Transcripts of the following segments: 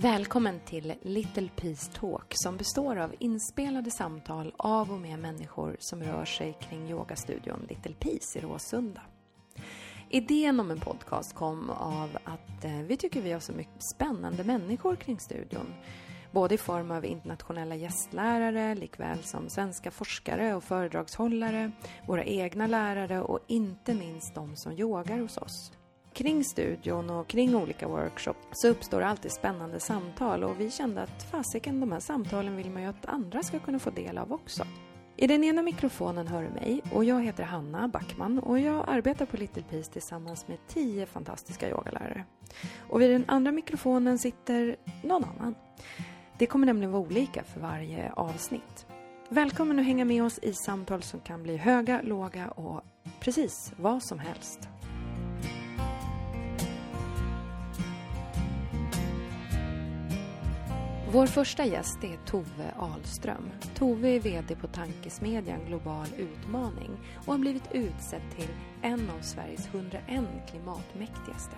Välkommen till Little Peace Talk som består av inspelade samtal av och med människor som rör sig kring yogastudion Little Peace i Råsunda. Idén om en podcast kom av att eh, vi tycker vi har så mycket spännande människor kring studion. Både i form av internationella gästlärare, likväl som svenska forskare och föredragshållare, våra egna lärare och inte minst de som yogar hos oss. Kring studion och kring olika workshops så uppstår alltid spännande samtal och vi kände att fasiken, de här samtalen vill man ju att andra ska kunna få del av också. I den ena mikrofonen hör du mig och jag heter Hanna Backman och jag arbetar på Little Peace tillsammans med tio fantastiska yogalärare. Och vid den andra mikrofonen sitter någon annan. Det kommer nämligen vara olika för varje avsnitt. Välkommen att hänga med oss i samtal som kan bli höga, låga och precis vad som helst. Vår första gäst är Tove Ahlström. Tove är VD på tankesmedjan Global Utmaning och har blivit utsedd till en av Sveriges 101 klimatmäktigaste.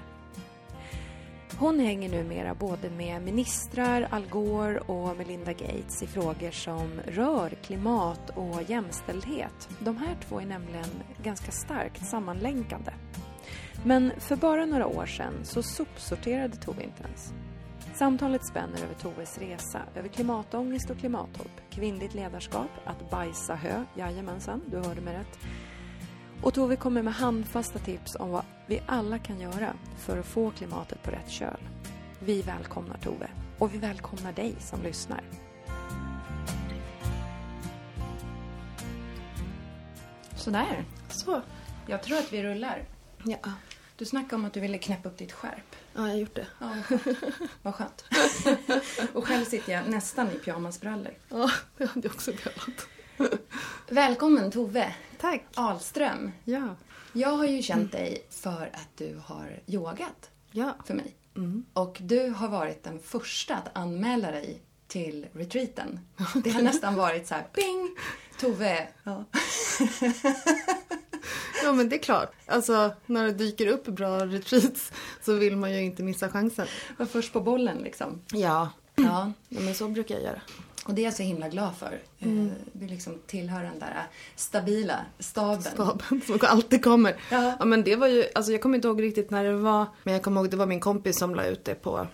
Hon hänger numera både med ministrar, Al Gore och Melinda Gates i frågor som rör klimat och jämställdhet. De här två är nämligen ganska starkt sammanlänkande. Men för bara några år sedan så sopsorterade Tove inte ens. Samtalet spänner över Toves resa, över klimatångest och klimathopp, kvinnligt ledarskap, att bajsa hö, jajamensan, du hörde mig rätt. Och Tove kommer med handfasta tips om vad vi alla kan göra för att få klimatet på rätt köl. Vi välkomnar Tove och vi välkomnar dig som lyssnar. Sådär. Så. Jag tror att vi rullar. Ja. Du snackade om att du ville knäppa upp ditt skärp. Ja, jag har gjort det. Ja, vad skönt. och själv sitter jag nästan i pyjamasbrallor. Ja, det hade jag också velat. Välkommen Tove Tack. Ahlström. Ja. Jag har ju känt dig för att du har yogat Ja. för mig. Mm. Och du har varit den första att anmäla dig till retreaten. Det har nästan varit så här, ping! Tove. Ja. ja, men det är klart. Alltså, när det dyker upp bra retreats så vill man ju inte missa chansen. Var först på bollen liksom. Ja. Ja. men så brukar jag göra. Och det är jag så himla glad för. Mm. Du liksom tillhör den där stabila staben. Staben som alltid kommer. Ja. ja, men det var ju, alltså jag kommer inte ihåg riktigt när det var, men jag kommer ihåg det var min kompis som la ut det på,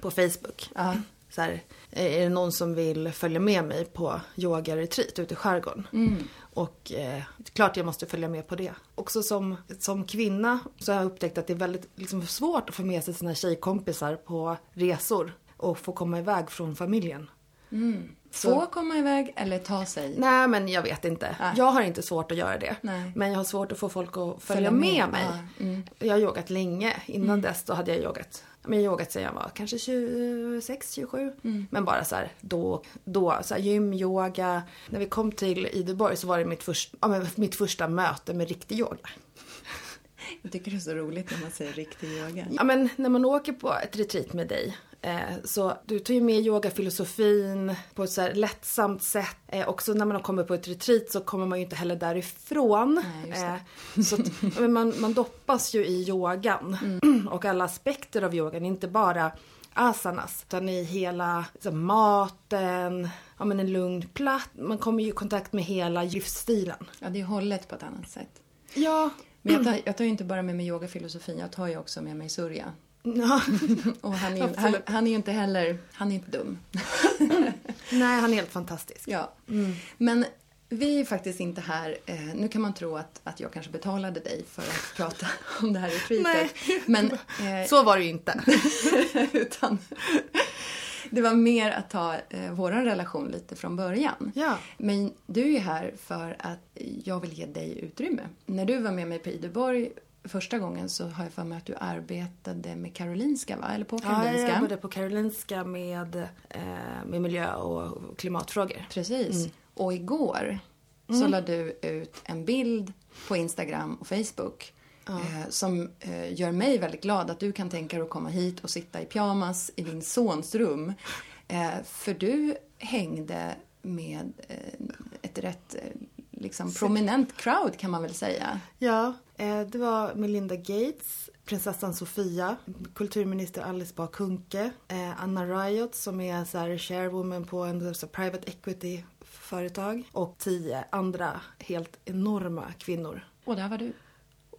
på Facebook. Ja. Så här, är det någon som vill följa med mig på yoga-retreat ute i skärgården? Mm. Och eh, klart jag måste följa med på det. Också som, som kvinna så har jag upptäckt att det är väldigt liksom, svårt att få med sig sina tjejkompisar på resor och få komma iväg från familjen. Mm. Så- Få komma iväg eller ta sig? Nej men jag vet inte. Nej. Jag har inte svårt att göra det. Nej. Men jag har svårt att få folk att följa, Följa med, med, mig. ja, mm. Jag har yogat länge. Innan dess då hade jag yogat. Men jag har yogat sedan jag var kanske 26, 27. Mm. Men bara så här då, då så här gym, yoga. När vi kom till Ideborg så var det mitt, först, ja, mitt första möte med riktig yoga. Jag tycker det är så roligt när man säger riktig yoga. Ja men när man åker på ett retreat med dig eh, så du tar ju med yogafilosofin på ett så här lättsamt sätt. Eh, också när man kommer på ett retreat så kommer man ju inte heller därifrån. Nej. Eh, så att, man, man doppas ju i yogan och alla aspekter av yogan, inte bara asanas utan i hela så, maten, ja, men en lugn plats. Man kommer ju i kontakt med hela livsstilen. Ja, det är hållet på ett annat sätt. Ja, Men jag tar, jag tar ju inte bara med mig yogafilosofin, jag tar ju också med mig Surya. ja. Och han är, ju, han, han är ju inte heller, han är inte dum. nej han är helt fantastisk. Ja. Men vi är faktiskt inte här, eh, nu kan man tro att, att jag kanske betalade dig för att prata om det här retreatet. Nej. Men, eh, Så var det ju inte. utan det var mer att ta eh, vår relation lite från början. Ja. Men du är ju här för att jag vill ge dig utrymme. När du var med mig på Ideborg första gången så har jag för mig att du arbetade med Karolinska, va? Eller på Ja, jag Karolinska? jobbade på Karolinska med, eh, med miljö och klimatfrågor. Precis. Mm. Och igår så la du ut en bild på Instagram och Facebook eh, som eh, gör mig väldigt glad att du kan tänka dig att komma hit och sitta i pyjamas i din sons rum. Eh, för du hängde med ett rätt liksom prominent crowd kan man väl säga. Ja, det var Melinda Gates, prinsessan Sofia, kulturminister Alice Bah Kuhnke, Anna Riot som är så här chairwoman på en så private equity företag och tio andra helt enorma kvinnor. Och där var du.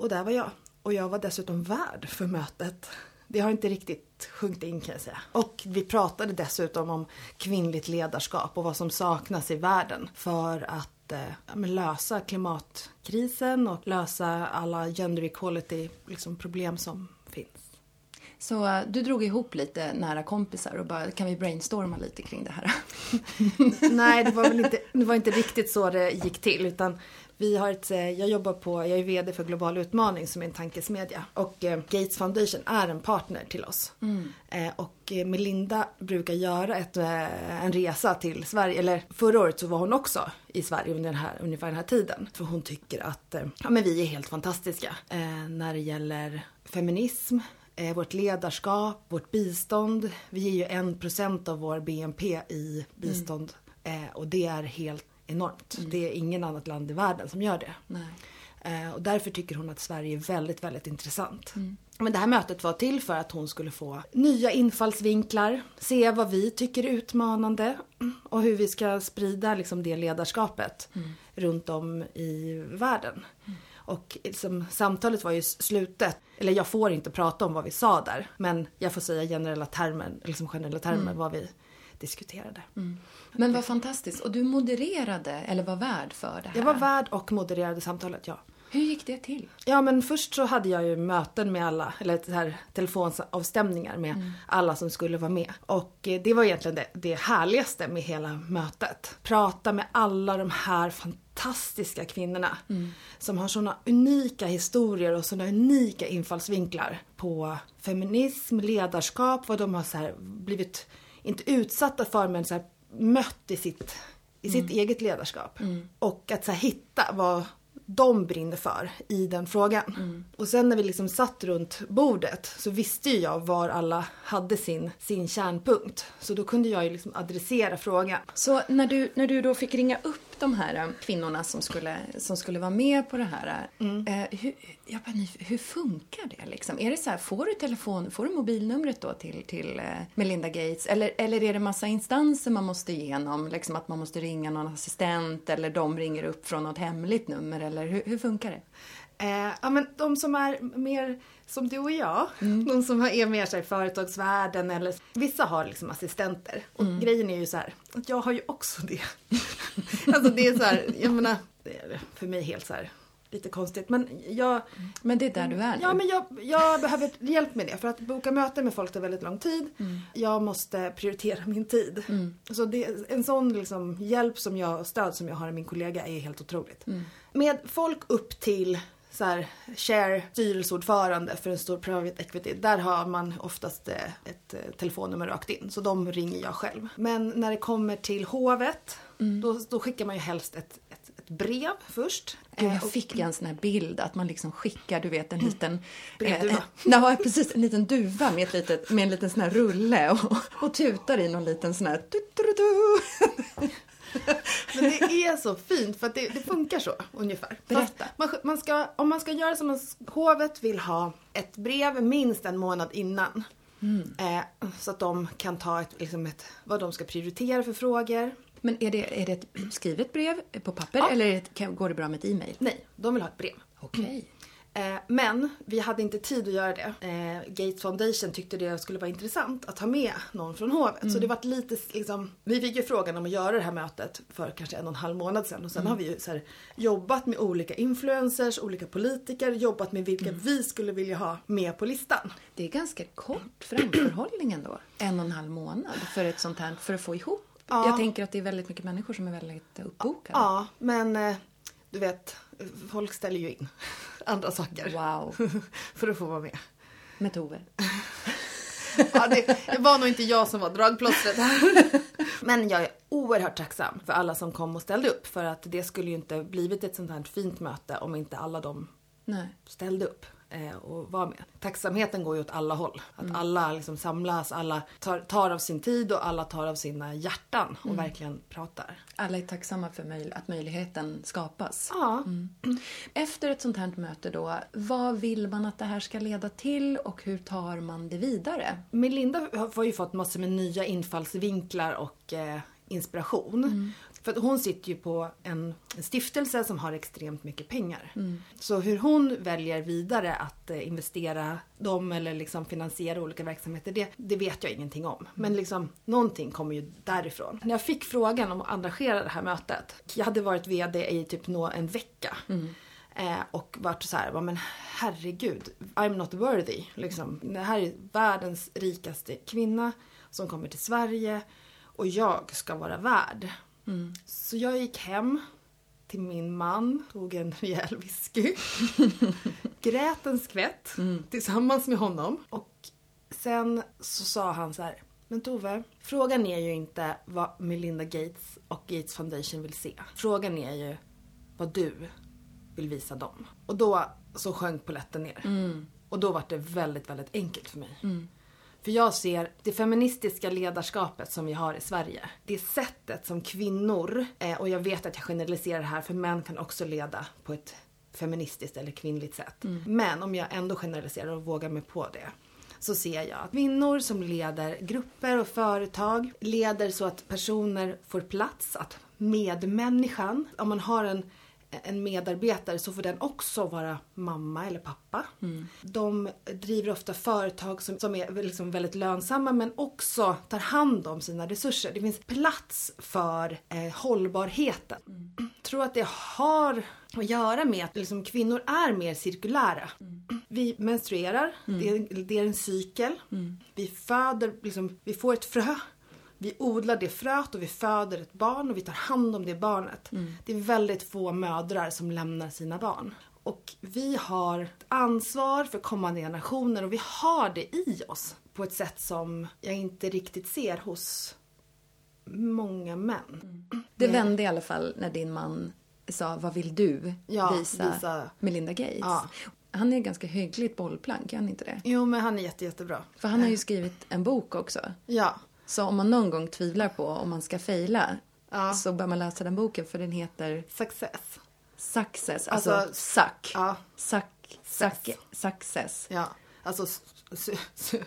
Och där var jag. Och jag var dessutom värd för mötet. Det har inte riktigt sjunkit in kan jag säga. Och vi pratade dessutom om kvinnligt ledarskap och vad som saknas i världen för att eh, lösa klimatkrisen och lösa alla gender equality liksom, problem som finns. Så uh, du drog ihop lite nära kompisar och bara, kan vi brainstorma lite kring det här? Nej, det var väl inte, det var inte riktigt så det gick till utan vi har ett, eh, jag jobbar på, jag är VD för Global Utmaning som är en tankesmedja. Och eh, Gates Foundation är en partner till oss. Mm. Eh, och Melinda brukar göra ett, en resa till Sverige, eller förra året så var hon också i Sverige under den här, ungefär den här tiden. För hon tycker att ja, men vi är helt fantastiska när det gäller feminism, vårt ledarskap, vårt bistånd. Vi ger ju en procent av vår BNP i bistånd. Mm. och det är helt enormt. Mm. Det är ingen annat land i världen som gör det. Eh, och därför tycker hon att Sverige är väldigt, väldigt intressant. Mm. Men det här mötet var till för att hon skulle få nya infallsvinklar, se vad vi tycker är utmanande och hur vi ska sprida liksom, det ledarskapet mm. runt om i världen. Mm. Och liksom, samtalet var ju slutet, eller jag får inte prata om vad vi sa där, men jag får säga generella termer, liksom generella termer mm. vad vi diskuterade. Mm. Men vad fantastiskt. Och du modererade, eller var värd för det här? Jag var värd och modererade samtalet, ja. Hur gick det till? Ja men först så hade jag ju möten med alla, eller så här telefonavstämningar med mm. alla som skulle vara med. Och eh, det var egentligen det, det härligaste med hela mötet. Prata med alla de här fantastiska kvinnorna. Mm. Som har såna unika historier och såna unika infallsvinklar på feminism, ledarskap, vad de har så blivit, inte utsatta för men så här mött i sitt, i sitt mm. eget ledarskap. Mm. Och att så här, hitta vad de brinner för i den frågan. Mm. Och sen när vi liksom satt runt bordet så visste ju jag var alla hade sin, sin kärnpunkt. Så då kunde jag ju liksom adressera frågan. Så när du, när du då fick ringa upp de här eh, kvinnorna som skulle, som skulle vara med på det här. Mm. Eh, hur, jag bara, hur funkar det liksom? Är det så här, får du telefon, får du mobilnumret då till, till eh, Melinda Gates? Eller, eller är det massa instanser man måste igenom? Liksom att man måste ringa någon assistent eller de ringer upp från något hemligt nummer? Eller hur, hur funkar det? Eh, ja men de som är mer som du och jag, mm. de som är mer så i företagsvärlden eller vissa har liksom assistenter. Och mm. grejen är ju så här, att jag har ju också det. alltså det är så här, jag menar, det är för mig helt så här lite konstigt. Men jag... Men det är där du är nu. Ja, men jag, jag behöver hjälp med det. För att boka möten med folk tar väldigt lång tid. Mm. Jag måste prioritera min tid. Mm. Så det, en sån liksom hjälp som jag, stöd som jag har i min kollega är helt otroligt. Mm. Med folk upp till så här, share styrelseordförande för en stor private equity. Där har man oftast eh, ett eh, telefonnummer rakt in. Så de ringer jag själv. Men när det kommer till hovet, mm. då, då skickar man ju helst ett, ett, ett brev först. Gud, jag fick en sån här bild att man liksom skickar, du vet en mm. liten... Brevduva. Eh, nej, precis. En liten duva med, ett litet, med en liten sån här rulle och, och tutar i någon liten sån här... Du, du, du. Men det är så fint för att det, det funkar så ungefär. Berätta. Man, man ska, om man ska göra som hovet vill ha ett brev minst en månad innan. Mm. Eh, så att de kan ta ett, liksom ett, vad de ska prioritera för frågor. Men är det, är det ett skrivet brev på papper ja. eller det, går det bra med ett e-mail? Nej, de vill ha ett brev. Okej. Okay. Eh, men vi hade inte tid att göra det. Eh, Gates Foundation tyckte det skulle vara intressant att ha med någon från hovet. Mm. Så det var lite liksom, vi fick ju frågan om att göra det här mötet för kanske en och en halv månad sedan. Och sen mm. har vi ju så här, jobbat med olika influencers, olika politiker, jobbat med vilka mm. vi skulle vilja ha med på listan. Det är ganska kort framförhållning ändå. En och en halv månad för ett sånt här, för att få ihop. Ja. Jag tänker att det är väldigt mycket människor som är väldigt uppbokade. Ja, men eh, du vet, folk ställer ju in andra saker. Wow. för att få vara med. Med Tove. ja, det, var nog inte jag som var dragplåstret här. Men jag är oerhört tacksam för alla som kom och ställde upp. För att det skulle ju inte blivit ett sånt här fint möte om inte alla de Nej. ställde upp. Eh, och vara med. Tacksamheten går ju åt alla håll. Att alla liksom samlas, alla tar, tar av sin tid och alla tar av sina hjärtan och verkligen pratar. Alla är tacksamma för möj- att möjligheten skapas. Ja, Efter ett sånt här möte då, vad vill man att det här ska leda till och hur tar man det vidare? Melinda har har ju fått massor med nya infallsvinklar och eh, inspiration. För att hon sitter ju på en, en stiftelse som har extremt mycket pengar. Så hur hon väljer vidare att eh, investera dem eller liksom finansiera olika verksamheter, det, det vet jag ingenting om. Men liksom, någonting kommer ju därifrån. När jag fick frågan om att engagera det här mötet, jag hade varit VD i typ nå en vecka. Eh, och varit så här, "Va, men herregud, I'm not worthy. Liksom. Det här är världens rikaste kvinna som kommer till Sverige och jag ska vara värd. Så jag gick hem till min man, tog en rejäl whisky, grät en skvätt tillsammans med honom. Och sen så sa han så här, men Tove, frågan är ju inte vad Melinda Gates och Gates Foundation vill se. Frågan är ju vad du vill visa dem. Och då så sjönk polletten ner. Och då var det väldigt, väldigt enkelt för mig. För jag ser det feministiska ledarskapet som vi har i Sverige. Det sättet som kvinnor, eh, och jag vet att jag generaliserar här för män kan också leda på ett feministiskt eller kvinnligt sätt. Men om jag ändå generaliserar och vågar mig på det så ser jag att kvinnor som leder grupper och företag leder så att personer får plats, att medmänniskan, om man har en en medarbetare så får den också vara mamma eller pappa. De driver ofta företag som, som är liksom väldigt lönsamma men också tar hand om sina resurser. Det finns plats för eh, hållbarheten. Jag tror att det har att göra med att liksom, kvinnor är mer cirkulära. Vi menstruerar, det, är, det är en cykel. Vi föder, liksom, vi får ett frö. Vi odlar det fröet och vi föder ett barn och vi tar hand om det barnet. Det är väldigt få mödrar som lämnar sina barn. Och vi har ett ansvar för kommande generationer och vi har det i oss på ett sätt som jag inte riktigt ser hos många män. Det vände i alla fall när din man sa, vad vill du Ja, visa, visa- Melinda Gates? Ja. Han är ganska hyggligt bollplank, är han inte det? Jo, men han är jätte, jättebra. För han har ju skrivit en bok också. Ja. Så om man någon gång tvivlar på om man ska fejla Ja. så bör man läsa den boken för den heter Success. Success, alltså, Alltså, suck. Ja. Suck, suck, success. Ja. Alltså, su- su-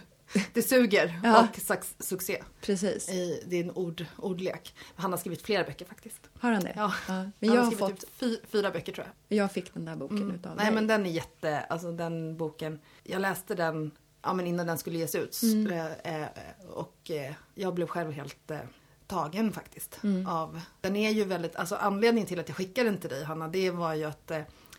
det suger Ja. och sax- succé. Precis. I, det är en ord, ordlek. Han har skrivit flera böcker faktiskt. Har han det? Ja. Men han jag har har skrivit fått, typ fy, fyra böcker tror jag. jag fick den där boken utav Nej dig. men den är jätte, alltså den boken. Jag läste den ja, men innan den skulle ges ut. Mm. Eh, eh, och eh, jag blev själv helt tagen faktiskt. Mm. Av, den är ju väldigt, alltså anledningen till att jag skickade den till dig Hanna, det var ju att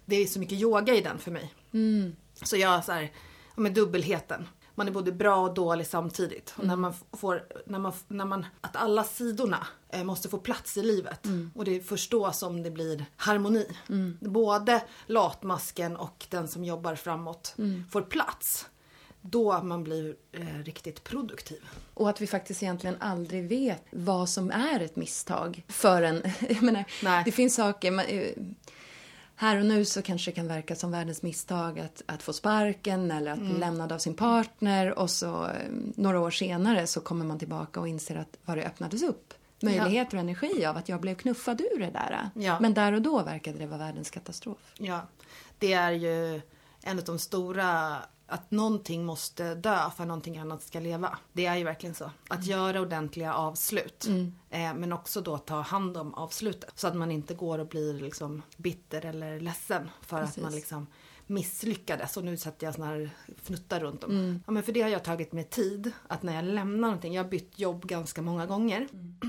det är så mycket yoga i den för mig. Mm. Så jag så här, ja, med dubbelheten. Man är både bra och dålig samtidigt. Och när man f- får, när man, när man, att alla sidorna måste få plats i livet. Och det är först då som det blir harmoni. Både latmasken och den som jobbar framåt får plats. Då man blir eh, riktigt produktiv. Och att vi faktiskt egentligen aldrig vet vad som är ett misstag förrän... Jag menar, Nej. det finns saker... Man, eh, här och nu så kanske det kan verka som världens misstag att, att få sparken eller att bli lämnad av sin partner och så eh, några år senare så kommer man tillbaka och inser att vad det öppnades upp möjligheter och energi av att jag blev knuffad ur det där. Ja. Men där och då verkade det vara världens katastrof. Ja, det är ju en av de stora att någonting måste dö för att någonting annat ska leva. Det är ju verkligen så. Att göra ordentliga avslut. Eh, men också då ta hand om avslutet. Så att man inte går och blir liksom bitter eller ledsen för Precis. att man liksom misslyckades. Och nu sätter jag såna här fnuttar runt om. Ja men för det har jag tagit mig tid. Att när jag lämnar någonting, jag har bytt jobb ganska många gånger.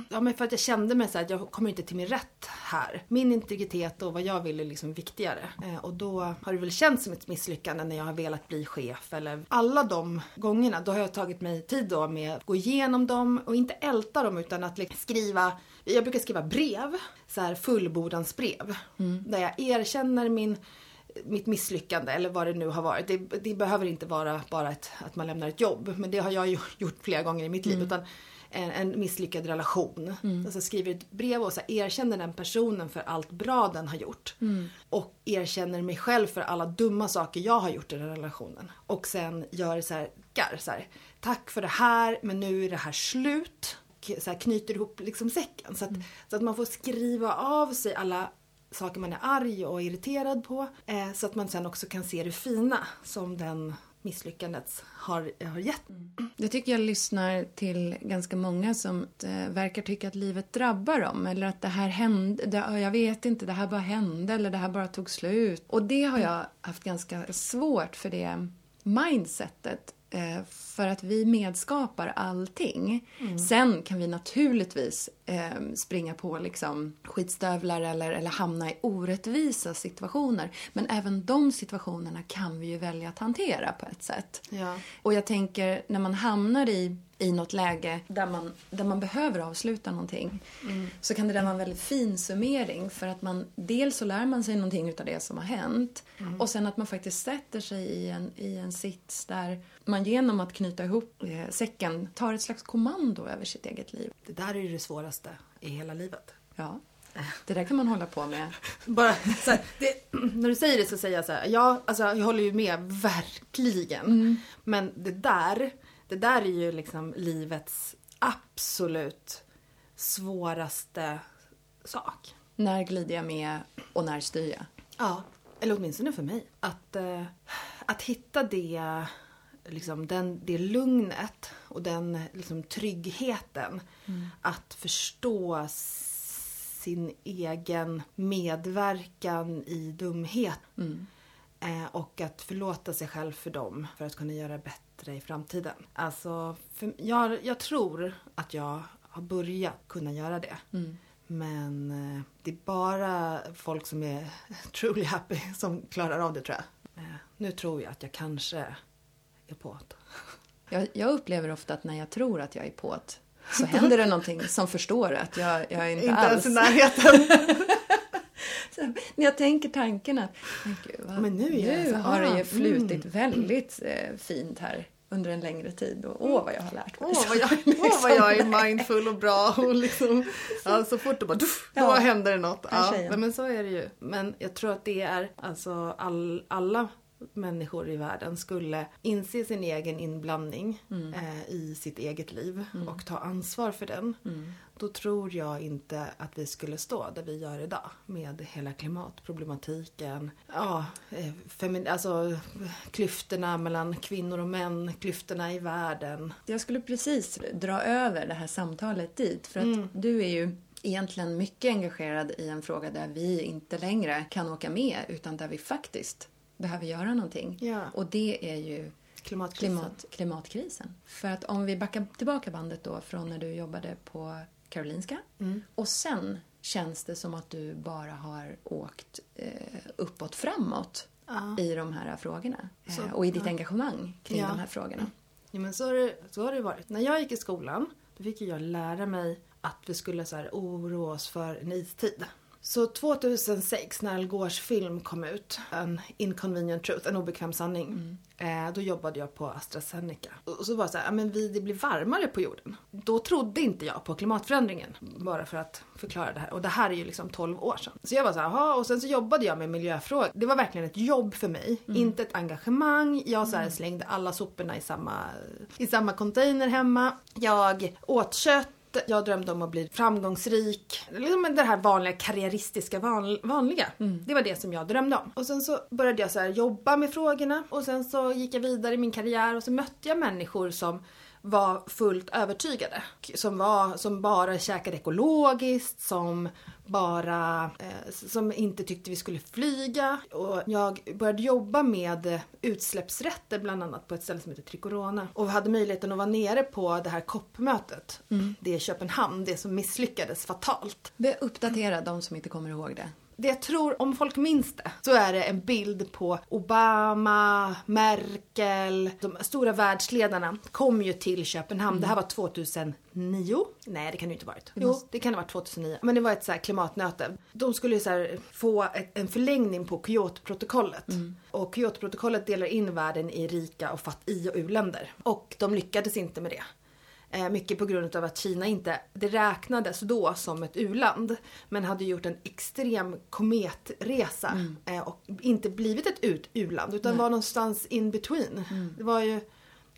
Ja men för att jag kände mig så här, att jag kommer inte till min rätt här. Min integritet och vad jag vill är liksom viktigare. Eh, och då har det väl känts som ett misslyckande när jag har velat bli chef. Eller alla de gångerna, då har jag tagit mig tid då med att gå igenom dem och inte älta dem utan att liksom skriva jag brukar skriva brev, så här fullbordansbrev. Där jag erkänner min mitt misslyckande eller vad det nu har varit. Det, det behöver inte vara bara ett, att man lämnar ett jobb. Men det har jag gjort flera gånger i mitt liv. Utan en, en misslyckad relation. Alltså skriver ett brev och så här, erkänner den personen för allt bra den har gjort. Och erkänner mig själv för alla dumma saker jag har gjort i den relationen. Och sen gör så här, gar, så här tack för det här men nu är det här slut. Så här, knyter ihop liksom säcken. Så att, så att man får skriva av sig alla saker man är arg och irriterad på. Eh, så att man sen också kan se det fina som den misslyckandet har, har gett. Mm. Jag tycker jag lyssnar till ganska många som eh, verkar tycka att livet drabbar dem. Eller att det här hände, det, jag vet inte, det här bara hände eller det här bara tog slut. Och det har jag haft ganska svårt för det mindsetet. Eh, för att vi medskapar allting. Sen kan vi naturligtvis eh, springa på liksom skitstövlar eller, eller hamna i orättvisa situationer. Men även de situationerna kan vi ju välja att hantera på ett sätt. Ja. Och jag tänker när man hamnar i, i något läge där man, där man behöver avsluta någonting så kan det där vara en väldigt fin summering för att man dels så lär man sig någonting utav det som har hänt och sen att man faktiskt sätter sig i en, i en sits där man genom att knyta ihop eh, säcken tar ett slags kommando över sitt eget liv. Det där är ju det svåraste i hela livet. Ja, det där kan man hålla på med. Bara här, det, när du säger det så säger jag så här, ja, alltså jag håller ju med verkligen. Men det där, det där är ju liksom livets absolut svåraste sak. När glider jag med och när styr jag? Ja, eller åtminstone för mig. Att, eh, att hitta det, liksom, den, det lugnet och den liksom, tryggheten. Att förstå sin egen medverkan i dumhet. Eh, och att förlåta sig själv för dem för att kunna göra bättre i framtiden. Alltså, för, jag, jag tror att jag har börjat kunna göra det. Men eh, det är bara folk som är truly happy som klarar av det tror jag. Eh, nu tror jag att jag kanske är på det. Jag, jag upplever ofta att när jag tror att jag är på't så händer det någonting som förstår att jag, jag är inte, Inte alls... ens i närheten. Så, när jag tänker tanken att men gud, vad, Men nu jag så- har det ah, ju flutit väldigt eh, fint här under en längre tid och åh vad jag har lärt mig. Åh vad, jag, åh vad jag är mindful och bra och liksom, ja, så fort det bara duff, då Ja. händer det något. Här Ja, men så är det ju. Men jag tror att det är alltså all, alla människor i världen skulle inse sin egen inblandning Mm. eh, i sitt eget liv och ta ansvar för den. Mm. Då tror jag inte att vi skulle stå där vi gör idag med hela klimatproblematiken. Ja, eh, alltså klyftorna mellan kvinnor och män, klyftorna i världen. Jag skulle precis dra över det här samtalet dit för att du är ju egentligen mycket engagerad i en fråga där vi inte längre kan åka med utan där vi faktiskt behöver göra någonting. Ja. Och det är ju Klimatkrisen. klimat, klimatkrisen. För att om vi backar tillbaka bandet då från när du jobbade på Karolinska och sen känns det som att du bara har åkt eh, uppåt framåt Ja. i de här frågorna Så, eh, och i ditt engagemang kring Ja. de här frågorna. Ja, men så har, det, så har det varit. När jag gick i skolan, då fick jag lära mig att vi skulle så oroa oss för en istid. Så 2006 när Al Gores film kom ut, En Inconvenient Truth, En obekväm sanning. Eh, då jobbade jag på AstraZeneca. Och så var det så här, men vi, det blir varmare på jorden. Då trodde inte jag på klimatförändringen. Bara för att förklara det här. Och det här är ju liksom 12 år sedan. Så jag var så här, "Jaha." och sen så jobbade jag med miljöfrågor. Det var verkligen ett jobb för mig. Inte ett engagemang. Jag så här slängde alla soporna i samma, i samma container hemma. Jag åt kött. Jag drömde om att bli framgångsrik. Liksom det här vanliga karriäristiska van, vanliga. Det var det som jag drömde om. Och sen så började jag så jobba med frågorna och sen så gick jag vidare i min karriär och så mötte jag människor som var fullt övertygade. Som, var, som bara käkade ekologiskt, som bara eh, som inte tyckte vi skulle flyga. Och jag började jobba med utsläppsrätter bland annat på ett ställe som heter Tricorona. Och hade möjligheten att vara nere på det här COP-mötet. Det är Köpenhamn, det som misslyckades fatalt. Uppdatera de som inte kommer ihåg det. Det jag tror, om folk minns det, så är det en bild på Obama, Merkel, de stora världsledarna kom ju till Köpenhamn. Det här var 2009. Nej, det kan det ju inte ha varit. Jo, det kan ha varit 2009. Men det var ett så här klimatmöte. De skulle ju så få ett, en förlängning på Kyotoprotokollet. Och Kyotoprotokollet delar in världen i rika och fatt i och u-länder. Och de lyckades inte med det. Eh, mycket på grund av att Kina inte, det räknades då som ett uland, men hade gjort en extrem kometresa Mm. eh, och inte blivit ett u-land utan var någonstans in between. Mm. Det var ju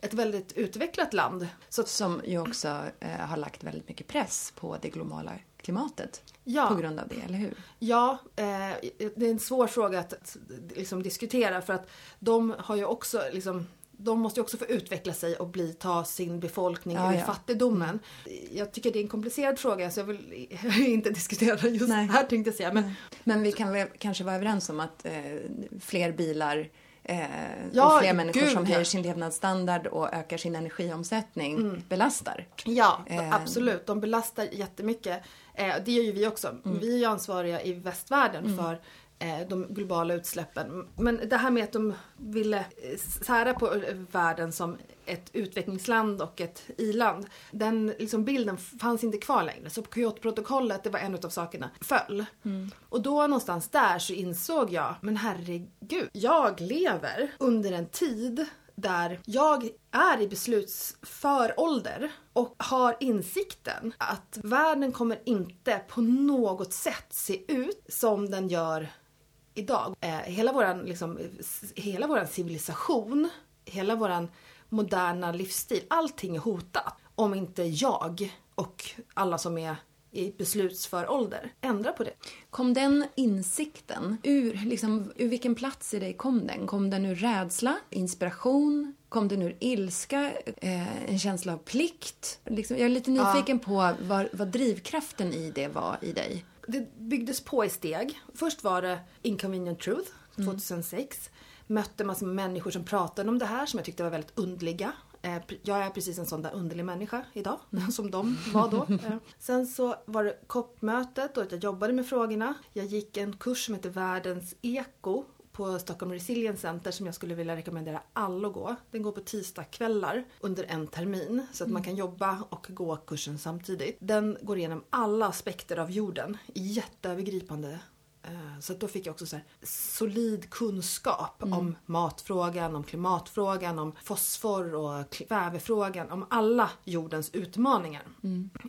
ett väldigt utvecklat land. Så att, Som ju också eh, har lagt väldigt mycket press på det globala klimatet. Ja. På grund av det, eller hur? ja, eh, det är en svår fråga att, att liksom, diskutera för att de har ju också liksom de måste ju också få utveckla sig och bli, ta sin befolkning Ja, ur ja. fattigdomen. Jag tycker det är en komplicerad fråga så jag vill inte diskutera den just Nej. här tänkte jag säga. Men Men vi kan väl kanske vara överens om att eh, fler bilar eh, Ja, och fler människor gud, som. Mm. höjer sin levnadsstandard och ökar sin energiomsättning belastar. Ja, Eh. absolut. De belastar jättemycket. Eh, det gör ju vi också. Mm. Vi är ju ansvariga i västvärlden för eh, de globala utsläppen. Men det här med att de ville eh, sära på eh, världen som ett utvecklingsland och ett i-land. Den liksom bilden fanns inte kvar längre. Så Kyotoprotokollet, det var en av sakerna, föll. Och då någonstans där så insåg jag, men herregud, jag lever under en tid där jag är i beslutsför ålder och har insikten att världen kommer inte på något sätt se ut som den gör idag. Eh, hela våran, liksom, hela våran civilisation, hela våran moderna livsstil, allting är hotat. Om inte jag och alla som är i beslutsför ålder ändrar på det. Kom den insikten, ur, liksom, ur vilken plats i dig kom den? Kom den ur rädsla, inspiration? Kom den ur ilska, eh, en känsla av plikt? Liksom, jag är lite nyfiken på vad, vad drivkraften i det var i dig. Det byggdes på i steg. Först var det Inconvenient Truth 2006. Mötte massor med människor som pratade om det här som jag tyckte var väldigt undliga. Eh, Jag är precis en sån där underlig människa idag, som de var då. Eh, Sen så var det COP-mötet och jag jobbade med frågorna. Jag gick en kurs som heter Världens eko på Stockholm Resilience Center som jag skulle vilja rekommendera alla att gå. Den går på tisdagskvällar under en termin så att man kan jobba och gå kursen samtidigt. Den går igenom alla aspekter av jorden, jätteövergripande. Eh, Så då fick jag också så här solid kunskap om matfrågan, om klimatfrågan, om fosfor och kvävefrågan, om alla jordens utmaningar.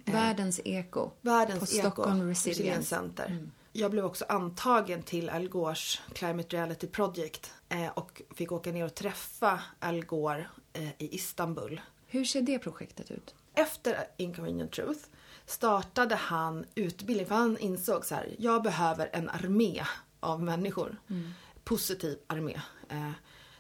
Världens eko. Världens På Stockholm Eko Resilience. Center. Jag blev också antagen till Al Gores Climate Reality Project eh, och fick åka ner och träffa Al Gore eh, i Istanbul. Hur ser det projektet ut? Efter Inconvenient Truth startade han utbildning för han insåg så här, jag behöver en armé av människor. Positiv armé.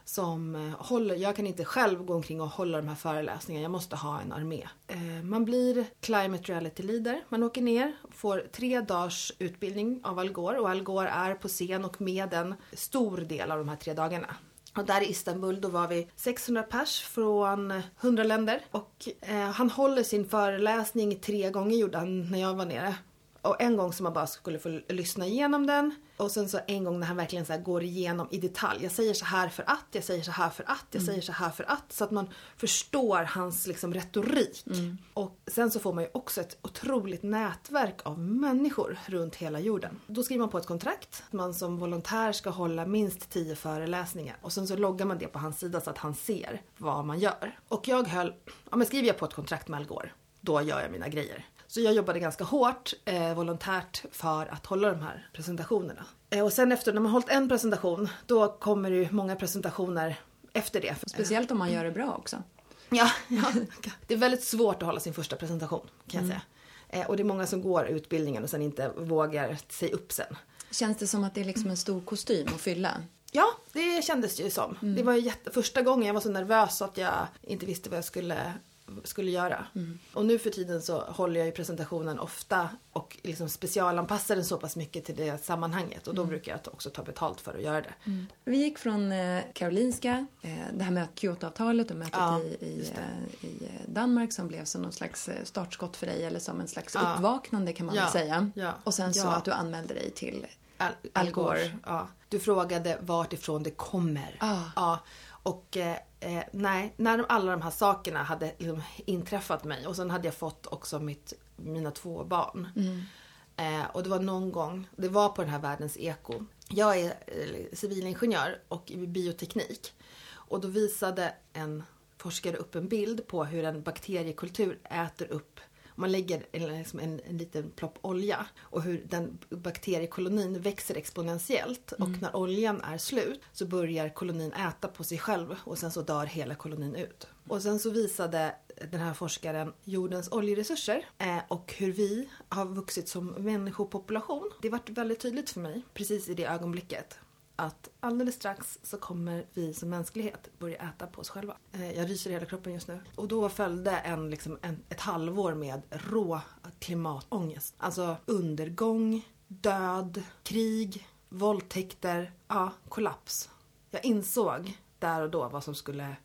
Som eh, håller, jag kan inte själv gå omkring och hålla de här föreläsningarna, jag måste ha en armé. Eh, man blir Climate Reality Leader, man åker ner, får tre dagars utbildning av Al Gore och Al Gore är på scen och med en stor del av de här tre dagarna. Och där i Istanbul då var vi 600 pers från 100 länder. Och eh, han håller sin föreläsning tre gånger gjorde han när jag var nere. Och en gång som man bara skulle få lyssna igenom den. Och sen så en gång när han verkligen så går igenom i detalj. Jag säger så här för att, jag säger så här för att, jag säger så här för att. Så att man förstår hans liksom retorik. Och sen så får man ju också ett otroligt nätverk av människor runt hela jorden. Då skriver man på ett kontrakt. Man som volontär ska hålla minst 10 föreläsningar. Och sen så loggar man det på hans sida så att han ser vad man gör. Och jag höll, ja men skriver jag på ett kontrakt med Al Gore, då gör jag mina grejer. Så jag jobbade ganska hårt eh, volontärt för att hålla de här presentationerna. Eh, och sen efter när man hållit en presentation, då kommer det ju många presentationer efter det. Speciellt om man gör det bra också. Ja, ja. Det är väldigt svårt att hålla sin första presentation kan jag säga. Eh, och det är många som går utbildningen och sen inte vågar sig upp sen. Känns det som att det är liksom en stor kostym att fylla? Ja, det kändes ju som. Det var ju jätte, första gången jag var så nervös så att jag inte visste vad jag skulle, skulle göra. Och nu för tiden så håller jag ju presentationen ofta och liksom specialanpassar den så pass mycket till det sammanhanget. Och då brukar jag också ta betalt för att göra det. Vi gick från eh, Karolinska, eh, det här med Kyotoavtalet och mötet Ja, i, i, eh, i Danmark som blev som någon slags startskott för dig eller som en slags Ja. uppvaknande kan man Ja, väl säga. ja, Och sen så att du anmälde dig till Al, Al Gore. Ja. Du frågade vart ifrån det kommer. Ah. Ja. Och eh, nej, när de, alla de här sakerna hade liksom inträffat mig och sen hade jag fått också mitt, mina två barn. Eh, och det var någon gång, det var på den här Världens Eko. Jag är eh, civilingenjör och i bioteknik. Och då visade en forskare upp en bild på hur en bakteriekultur äter upp man lägger liksom en, en liten plopp olja och hur den bakteriekolonin växer exponentiellt och när oljan är slut så börjar kolonin äta på sig själv och sen så dör hela kolonin ut. Och sen så visade den här forskaren jordens oljeresurser eh, och hur vi har vuxit som människopopulation. Det vart väldigt tydligt för mig precis i det ögonblicket att alldeles strax så kommer vi som mänsklighet börja äta på oss själva. Eh, Jag ryser i hela kroppen just nu. Och då följde en, liksom, en, ett halvår med rå klimatångest. Alltså undergång, död, krig, våldtäkter, ja, kollaps. Jag insåg där och då vad som skulle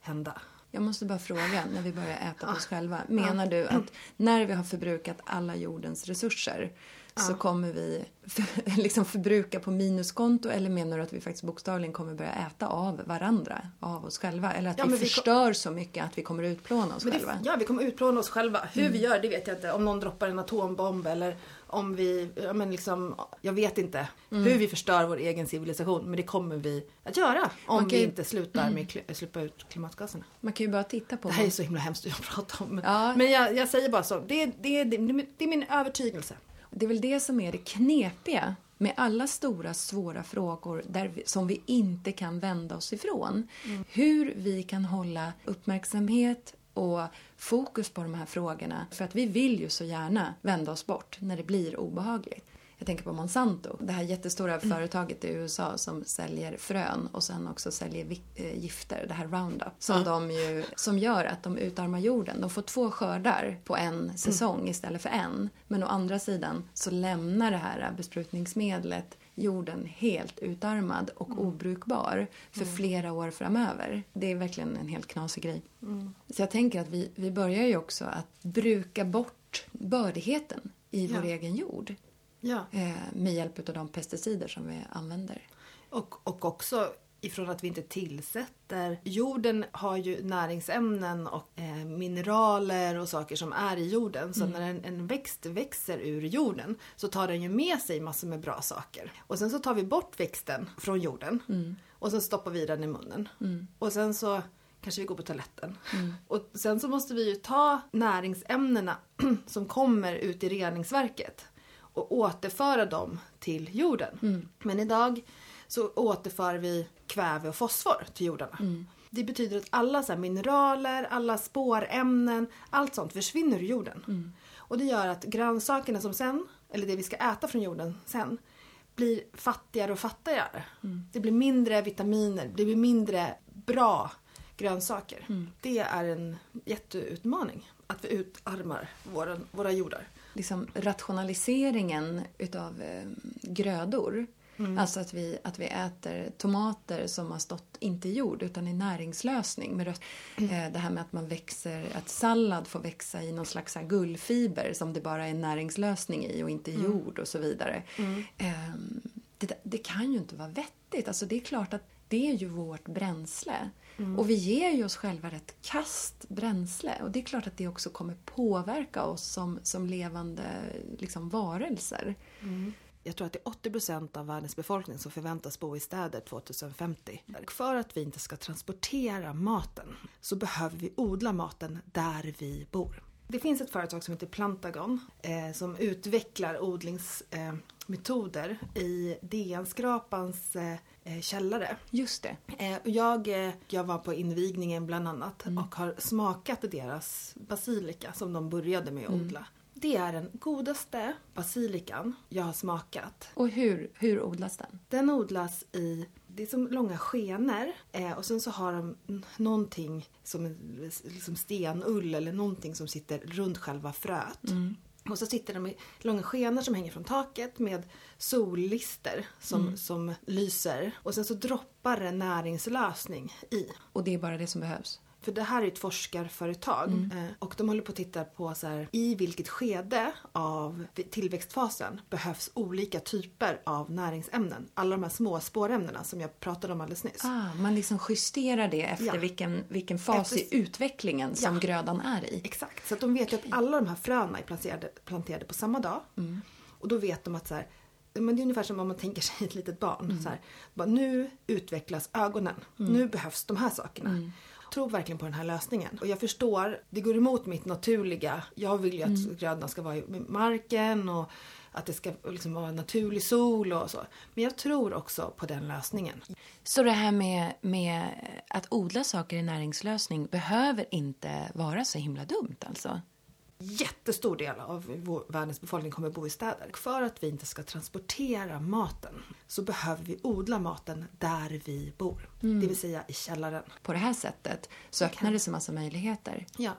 hända. Jag måste bara fråga, när vi börjar äta på oss själva. Menar du att när vi har förbrukat alla jordens resurser så kommer vi för, liksom förbruka på minuskonto eller menar du att vi faktiskt bokstavligen kommer börja äta av varandra, av oss själva? Eller att Ja, vi vi förstör så mycket att vi kommer utplåna oss det, själva? ja, vi kommer utplåna oss själva. Hur vi gör det vet jag inte. Om någon droppar en atombomb eller om vi, ja men liksom, jag vet inte hur vi förstör vår egen civilisation. Men det kommer vi att göra om kan vi ju- inte slutar med att släppa ut klimatgaserna. Man kan ju bara titta på Det här är så himla hemskt att prata om. Men, Ja. men jag, jag säger bara så. Det, det, det, det är min övertygelse. Det är väl det som är det knepiga med alla stora svåra frågor där vi, som vi inte kan vända oss ifrån. Hur vi kan hålla uppmärksamhet och fokus på de här frågorna. För att vi vill ju så gärna vända oss bort när det blir obehagligt. Jag tänker på Monsanto, det här jättestora företaget i USA som säljer frön och sen också säljer eh, gifter, det här Roundup. Som, de ju, som gör att de utarmar jorden. De får två skördar på en säsong istället för en. Men å andra sidan så lämnar det här besprutningsmedlet jorden helt utarmad och obrukbar för flera år framöver. Det är verkligen en helt knasig grej. Så jag tänker att vi, vi börjar ju också att bruka bort bördigheten i vår Ja. egen jord Ja. eh, med hjälp av de pesticider som vi använder. Och, och också ifrån att vi inte tillsätter. Jorden har ju näringsämnen och eh, mineraler och saker som är i jorden. Så när en, en växt växer ur jorden så tar den ju med sig massor med bra saker. Och sen så tar vi bort växten från jorden och sen stoppar vi den i munnen. Och sen så kanske vi går på toaletten. Och sen så måste vi ju ta näringsämnena som kommer ut i reningsverket och återföra dem till jorden. Men idag så återför vi kväve och fosfor till jordarna. Det betyder att alla så mineraler, alla spårämnen, allt sånt försvinner ur jorden. Och det gör att grönsakerna som sen, eller det vi ska äta från jorden sen, blir fattigare och fattigare. Det blir mindre vitaminer, det blir mindre bra grönsaker. Det är en jätteutmaning att vi utarmar våra, våra jordar. Liksom rationaliseringen utav eh, grödor. Alltså att vi, att vi äter tomater som har stått inte i jord utan i näringslösning. Med röt, eh, det här med att man växer, att sallad får växa i någon slags här gullfiber som det bara är näringslösning i och inte i jord och så vidare. Eh, det, det kan ju inte vara vettigt. Alltså det är klart att det är ju vårt bränsle. Och vi ger ju oss själva ett kast bränsle. Och det är klart att det också kommer påverka oss som, som levande liksom, varelser. Jag tror att det är 80% av världens befolkning som förväntas bo i städer 2050. För att vi inte ska transportera maten så behöver vi odla maten där vi bor. Det finns ett företag som heter Plantagon eh, som utvecklar odlingsmetoder eh, i DN-skrapans eh, källare. Just det. Eh, jag, eh, jag var på invigningen bland annat och har smakat deras basilika som de började med att odla. Det är den godaste basilikan jag har smakat. Och hur, hur odlas den? Den odlas i, det är som långa skenor eh, och sen så har de någonting som liksom stenull eller någonting som sitter runt själva fröet. Och så sitter de i långa skenor som hänger från taket med sollister som, som lyser. Och sen så droppar det näringslösning i. Och det är bara det som behövs? För det här är ett forskarföretag eh, och de håller på att titta på så här, i vilket skede av tillväxtfasen behövs olika typer av näringsämnen. Alla de här små spårämnena som jag pratade om alldeles nyss. Ah, man liksom justerar det efter Ja. vilken, vilken fas Efter- i utvecklingen som Ja. grödan är i. Exakt, så de vet ju att alla de här fröna är planterade, planterade på samma dag. Och då vet de att så här, men det är ungefär som om man tänker sig ett litet barn. Så här, bara, nu utvecklas ögonen. Nu behövs de här sakerna. Tror verkligen på den här lösningen. Och jag förstår, det går emot mitt naturliga. Jag vill ju att Mm. grödorna ska vara i marken och att det ska liksom vara naturlig sol och så. Men jag tror också på den lösningen. Så det här med, med att odla saker i näringslösning behöver inte vara så himla dumt alltså? Jättestor del av vår, världens befolkning kommer bo i städer. För att vi inte ska transportera maten så behöver vi odla maten där vi bor. Mm. Det vill säga i källaren. På det här sättet så öppnar det sig massa möjligheter. Ja.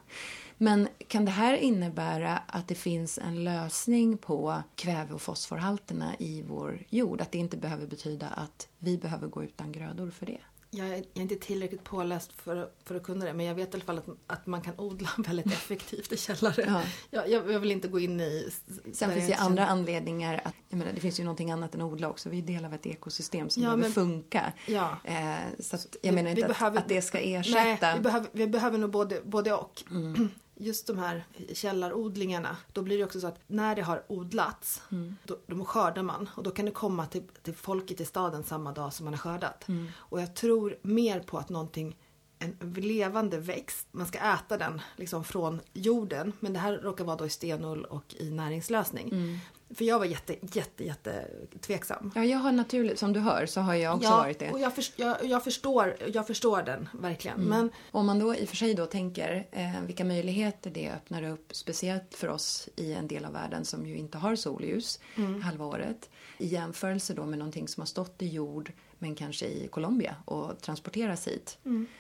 Men kan det här innebära att det finns en lösning på kväve och fosforhalterna i vår jord? Att det inte behöver betyda att vi behöver gå utan grödor för det? Jag är, inte tillräckligt påläst för, att- för att kunna det men jag vet i alla fall att, att man kan odla väldigt effektivt i källare. Ja. Jag, jag, jag vill inte gå in i... Sen finns det jag andra känner- anledningar. Att, jag menar, det finns ju någonting annat än att odla också. Vi är del av ett ekosystem som Ja, behöver men- funka. Ja. Eh, så att, Vi- jag menar vi inte behöver- att, att det ska ersätta. Nej, vi behöver, vi behöver nog både, både och. Mm. Just de här källarodlingarna, då blir det också så att när det har odlats, Mm. då, då skördar man och då kan det komma till, till folket i staden samma dag som man har skördat. Mm. Och jag tror mer på att någonting en levande växt, man ska äta den liksom från jorden. Men det här råkar vara då i stenull och i näringslösning. Mm. För jag var jätte, jätte, jätte tveksam. Ja, jag har naturligt, som du hör, så har jag också varit det. och jag, förs- jag, jag, förstår, jag förstår den verkligen. Mm. Men Om man då i och för sig då tänker eh, vilka möjligheter det öppnar upp, speciellt för oss i en del av världen som ju inte har solljus halva året, i jämförelse då med någonting som har stått i jord men kanske i Colombia och transporteras hit,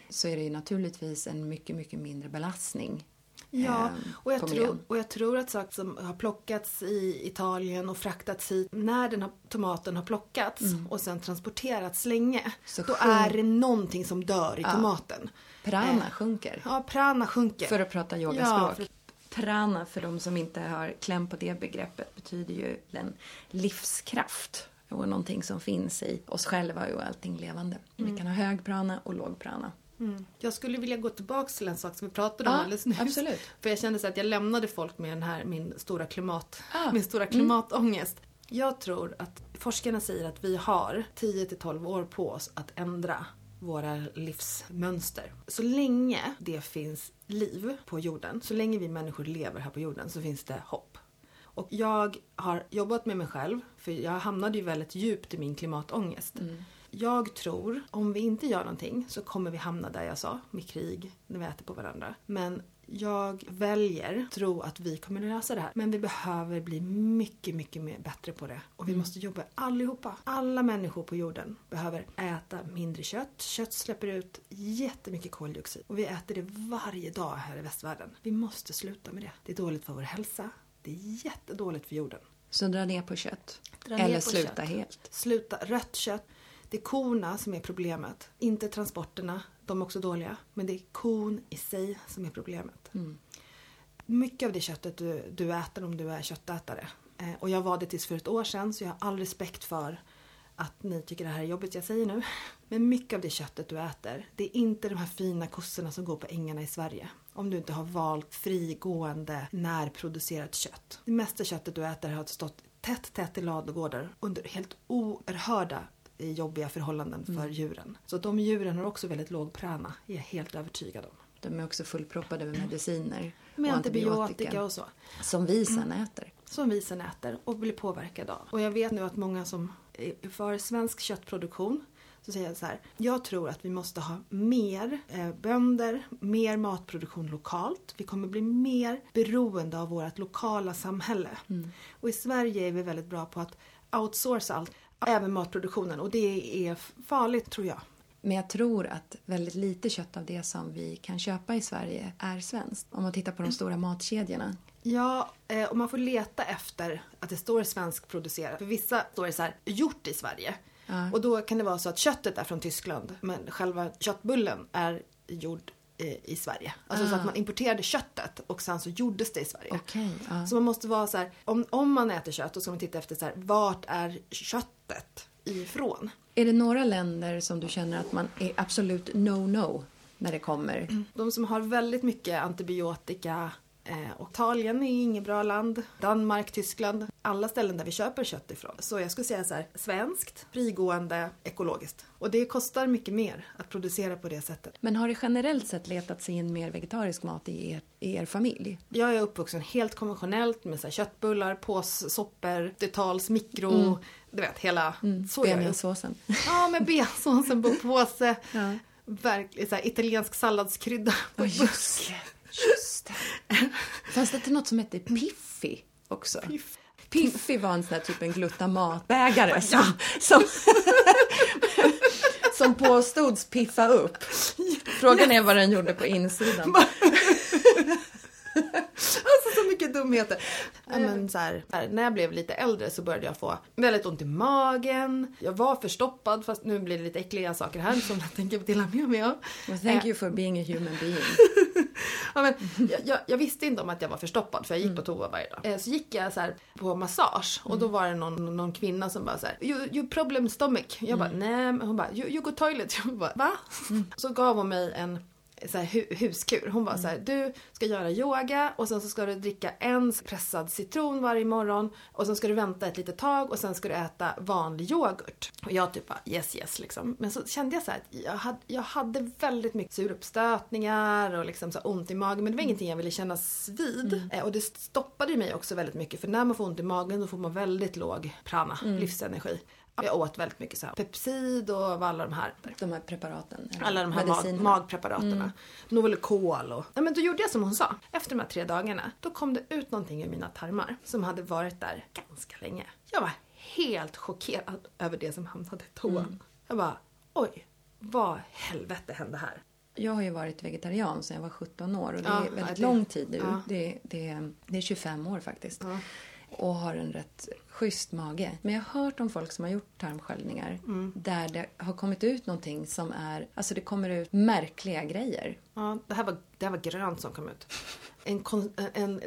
så är det ju naturligtvis en mycket, mycket mindre belastning. Ja, eh, och jag, miljön. och jag tror att saker som har plockats i Italien och fraktats hit, när den har, tomaten har plockats och sen transporterats länge, Mm. Så då sjunk- är det någonting som dör i tomaten. Prana Eh, sjunker. Ja, prana sjunker. För att prata Ja, yogaspråk. för- Prana, för de som inte har kläm på det begreppet, betyder ju en livskraft. Och någonting som finns i oss själva och allting levande. Vi kan ha hög prana och låg prana. Mm. Jag skulle vilja gå tillbaks till en sak som vi pratade om Ja, alldeles nyss. absolut. För jag kände så att jag lämnade folk med den här, min stora klimat, Ah, min stora klimatångest. Jag tror att forskarna säger att vi har 10 till 12 år på oss att ändra våra livsmönster. Så länge det finns liv på jorden, så länge vi människor lever här på jorden så finns det hopp. Och jag har jobbat med mig själv, för jag hamnade ju väldigt djupt i min klimatångest. Jag tror, om vi inte gör någonting så kommer vi hamna där jag sa, med krig, när vi äter på varandra. Men jag väljer tro att vi kommer lösa det här. Men vi behöver bli mycket, mycket mer bättre på det. Och vi måste jobba allihopa. Alla människor på jorden behöver äta mindre kött. Kött släpper ut jättemycket koldioxid. Och vi äter det varje dag här i västvärlden. Vi måste sluta med det. Det är dåligt för vår hälsa. Det är jättedåligt för jorden. Så dra ner på kött. Dra ner Eller på sluta kött. helt. Sluta. Rött kött. Det är korna som är problemet. Inte transporterna. De är också dåliga. Men det är kon i sig som är problemet. Mm. Mycket av det köttet du, du äter om du är köttätare. Eh, och jag var det tills för ett år sedan så jag har all respekt för att ni tycker det här är jobbigt jag säger nu. Men mycket av det köttet du äter, det är inte de här fina kossorna som går på ängarna i Sverige. Om du inte har valt frigående, närproducerat kött. Det mesta köttet du äter har stått tätt, tätt i ladugårdar under helt oerhörda jobbiga förhållanden för djuren. Så de djuren har också väldigt låg prana, är jag helt övertygad om. De är också fullproppade med mediciner Med och antibiotika och så. Som vi sen äter. som vi sen äter och blir påverkade av. Och jag vet nu att många som är för svensk köttproduktion så säger jag så här. Jag tror att vi måste ha mer eh, bönder, mer matproduktion lokalt. Vi kommer bli mer beroende av vårt lokala samhälle. Och i Sverige är vi väldigt bra på att outsourca allt, även matproduktionen. Och det är farligt tror jag. Men jag tror att väldigt lite kött av det som vi kan köpa i Sverige är svenskt. Om man tittar på de stora matkedjorna. Ja, eh, och man får leta efter att det står svenskproducerat. För vissa står det så här, gjort i Sverige. Ja. Och då kan det vara så att köttet är från Tyskland men själva köttbullen är gjord i Sverige. Alltså så Ah. att man importerade köttet och sen så gjordes det i Sverige. Okej, ja. Så man måste vara så här, om, om man äter kött då ska man titta efter så här, vart är köttet ifrån? Är det några länder som du känner att man är absolut no-no när det kommer? De som har väldigt mycket antibiotika och Italien är inget bra land. Danmark, Tyskland. Alla ställen där vi köper kött ifrån. Så jag skulle säga så här, svenskt, frigående, ekologiskt. Och det kostar mycket mer att producera på det sättet. Men har det generellt sett letat sig in mer vegetarisk mat i er, i er familj? Jag är uppvuxen helt konventionellt med så här köttbullar, påssoppor, detals, mikro. Mm. Du vet, hela... Mm. Så Benjasåsen. Ja, med bensåsen på påse. ja. Verkligen så här, italiensk salladskrydda på oh, det. Just det. Fanns det inte något som hette Piffy också? Piff. Piffy var en sån här typ en glutamatbägare som, som, som påstods piffa upp. Frågan är vad den gjorde på insidan. mycket dumheter. Ja, men så här, när jag blev lite äldre så började jag få väldigt ont i magen. Jag var förstoppad fast nu blir det lite äckliga saker här som jag tänker dela med mig av. Well, thank you for being a human being. ja, men, jag, jag, jag, visste inte om att jag var förstoppad för jag gick mm. på toa varje dag. Eh, så gick jag så här, på massage och då mm. var det någon, någon kvinna som bara så här, you, you problem stomach. Jag bara, mm. nej. Hon bara, you, you go toilet. Jag bara, va? Mm. Så gav hon mig en så här, hu huskur. Hon var mm. så här, du ska göra yoga och sen så ska du dricka en pressad citron varje morgon och sen ska du vänta ett litet tag och sen ska du äta vanlig yoghurt. Och jag typ bara yes yes liksom. Men så kände jag så här att jag hade, jag hade väldigt mycket suruppstötningar och liksom så ont i magen men det var mm. ingenting jag ville kännas vid. Mm. Eh, och det stoppade mig också väldigt mycket för när man får ont i magen då får man väldigt låg prana, mm. livsenergi. Jag åt väldigt mycket så här Pepsid och alla de här. De här preparaten? Alla de här mag, magpreparaterna. Mm. Novelikol och... Ja men då gjorde jag som hon sa. Efter de här tre dagarna, då kom det ut någonting ur mina tarmar som hade varit där ganska länge. Jag var helt chockerad över det som hamnade i toan. Mm. Jag bara, oj, vad helvete hände här? Jag har ju varit vegetarian sedan jag var 17 år och det ja, är väldigt det, lång tid nu. Ja. Det, det, det, är 25 år faktiskt. Ja och har en rätt schysst mage. Men jag har hört om folk som har gjort tarmsköljningar mm. där det har kommit ut någonting som är... Alltså det kommer ut märkliga grejer. Ja, det här var, det här var grönt som kom ut. En, en,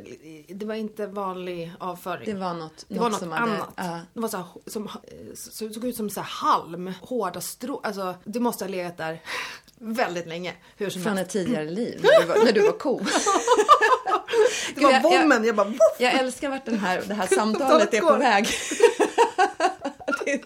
det var inte vanlig avföring. Det var något, det något, var något som annat. Hade, uh. Det var så här, som, såg ut som så halm, hårda strå. Alltså, det måste ha legat där väldigt länge. Hur som Från ett tidigare liv, när du var, när du var ko. det var bommen, jag, jag bara... Voff! Jag älskar vart den här, det här samtalet är på väg.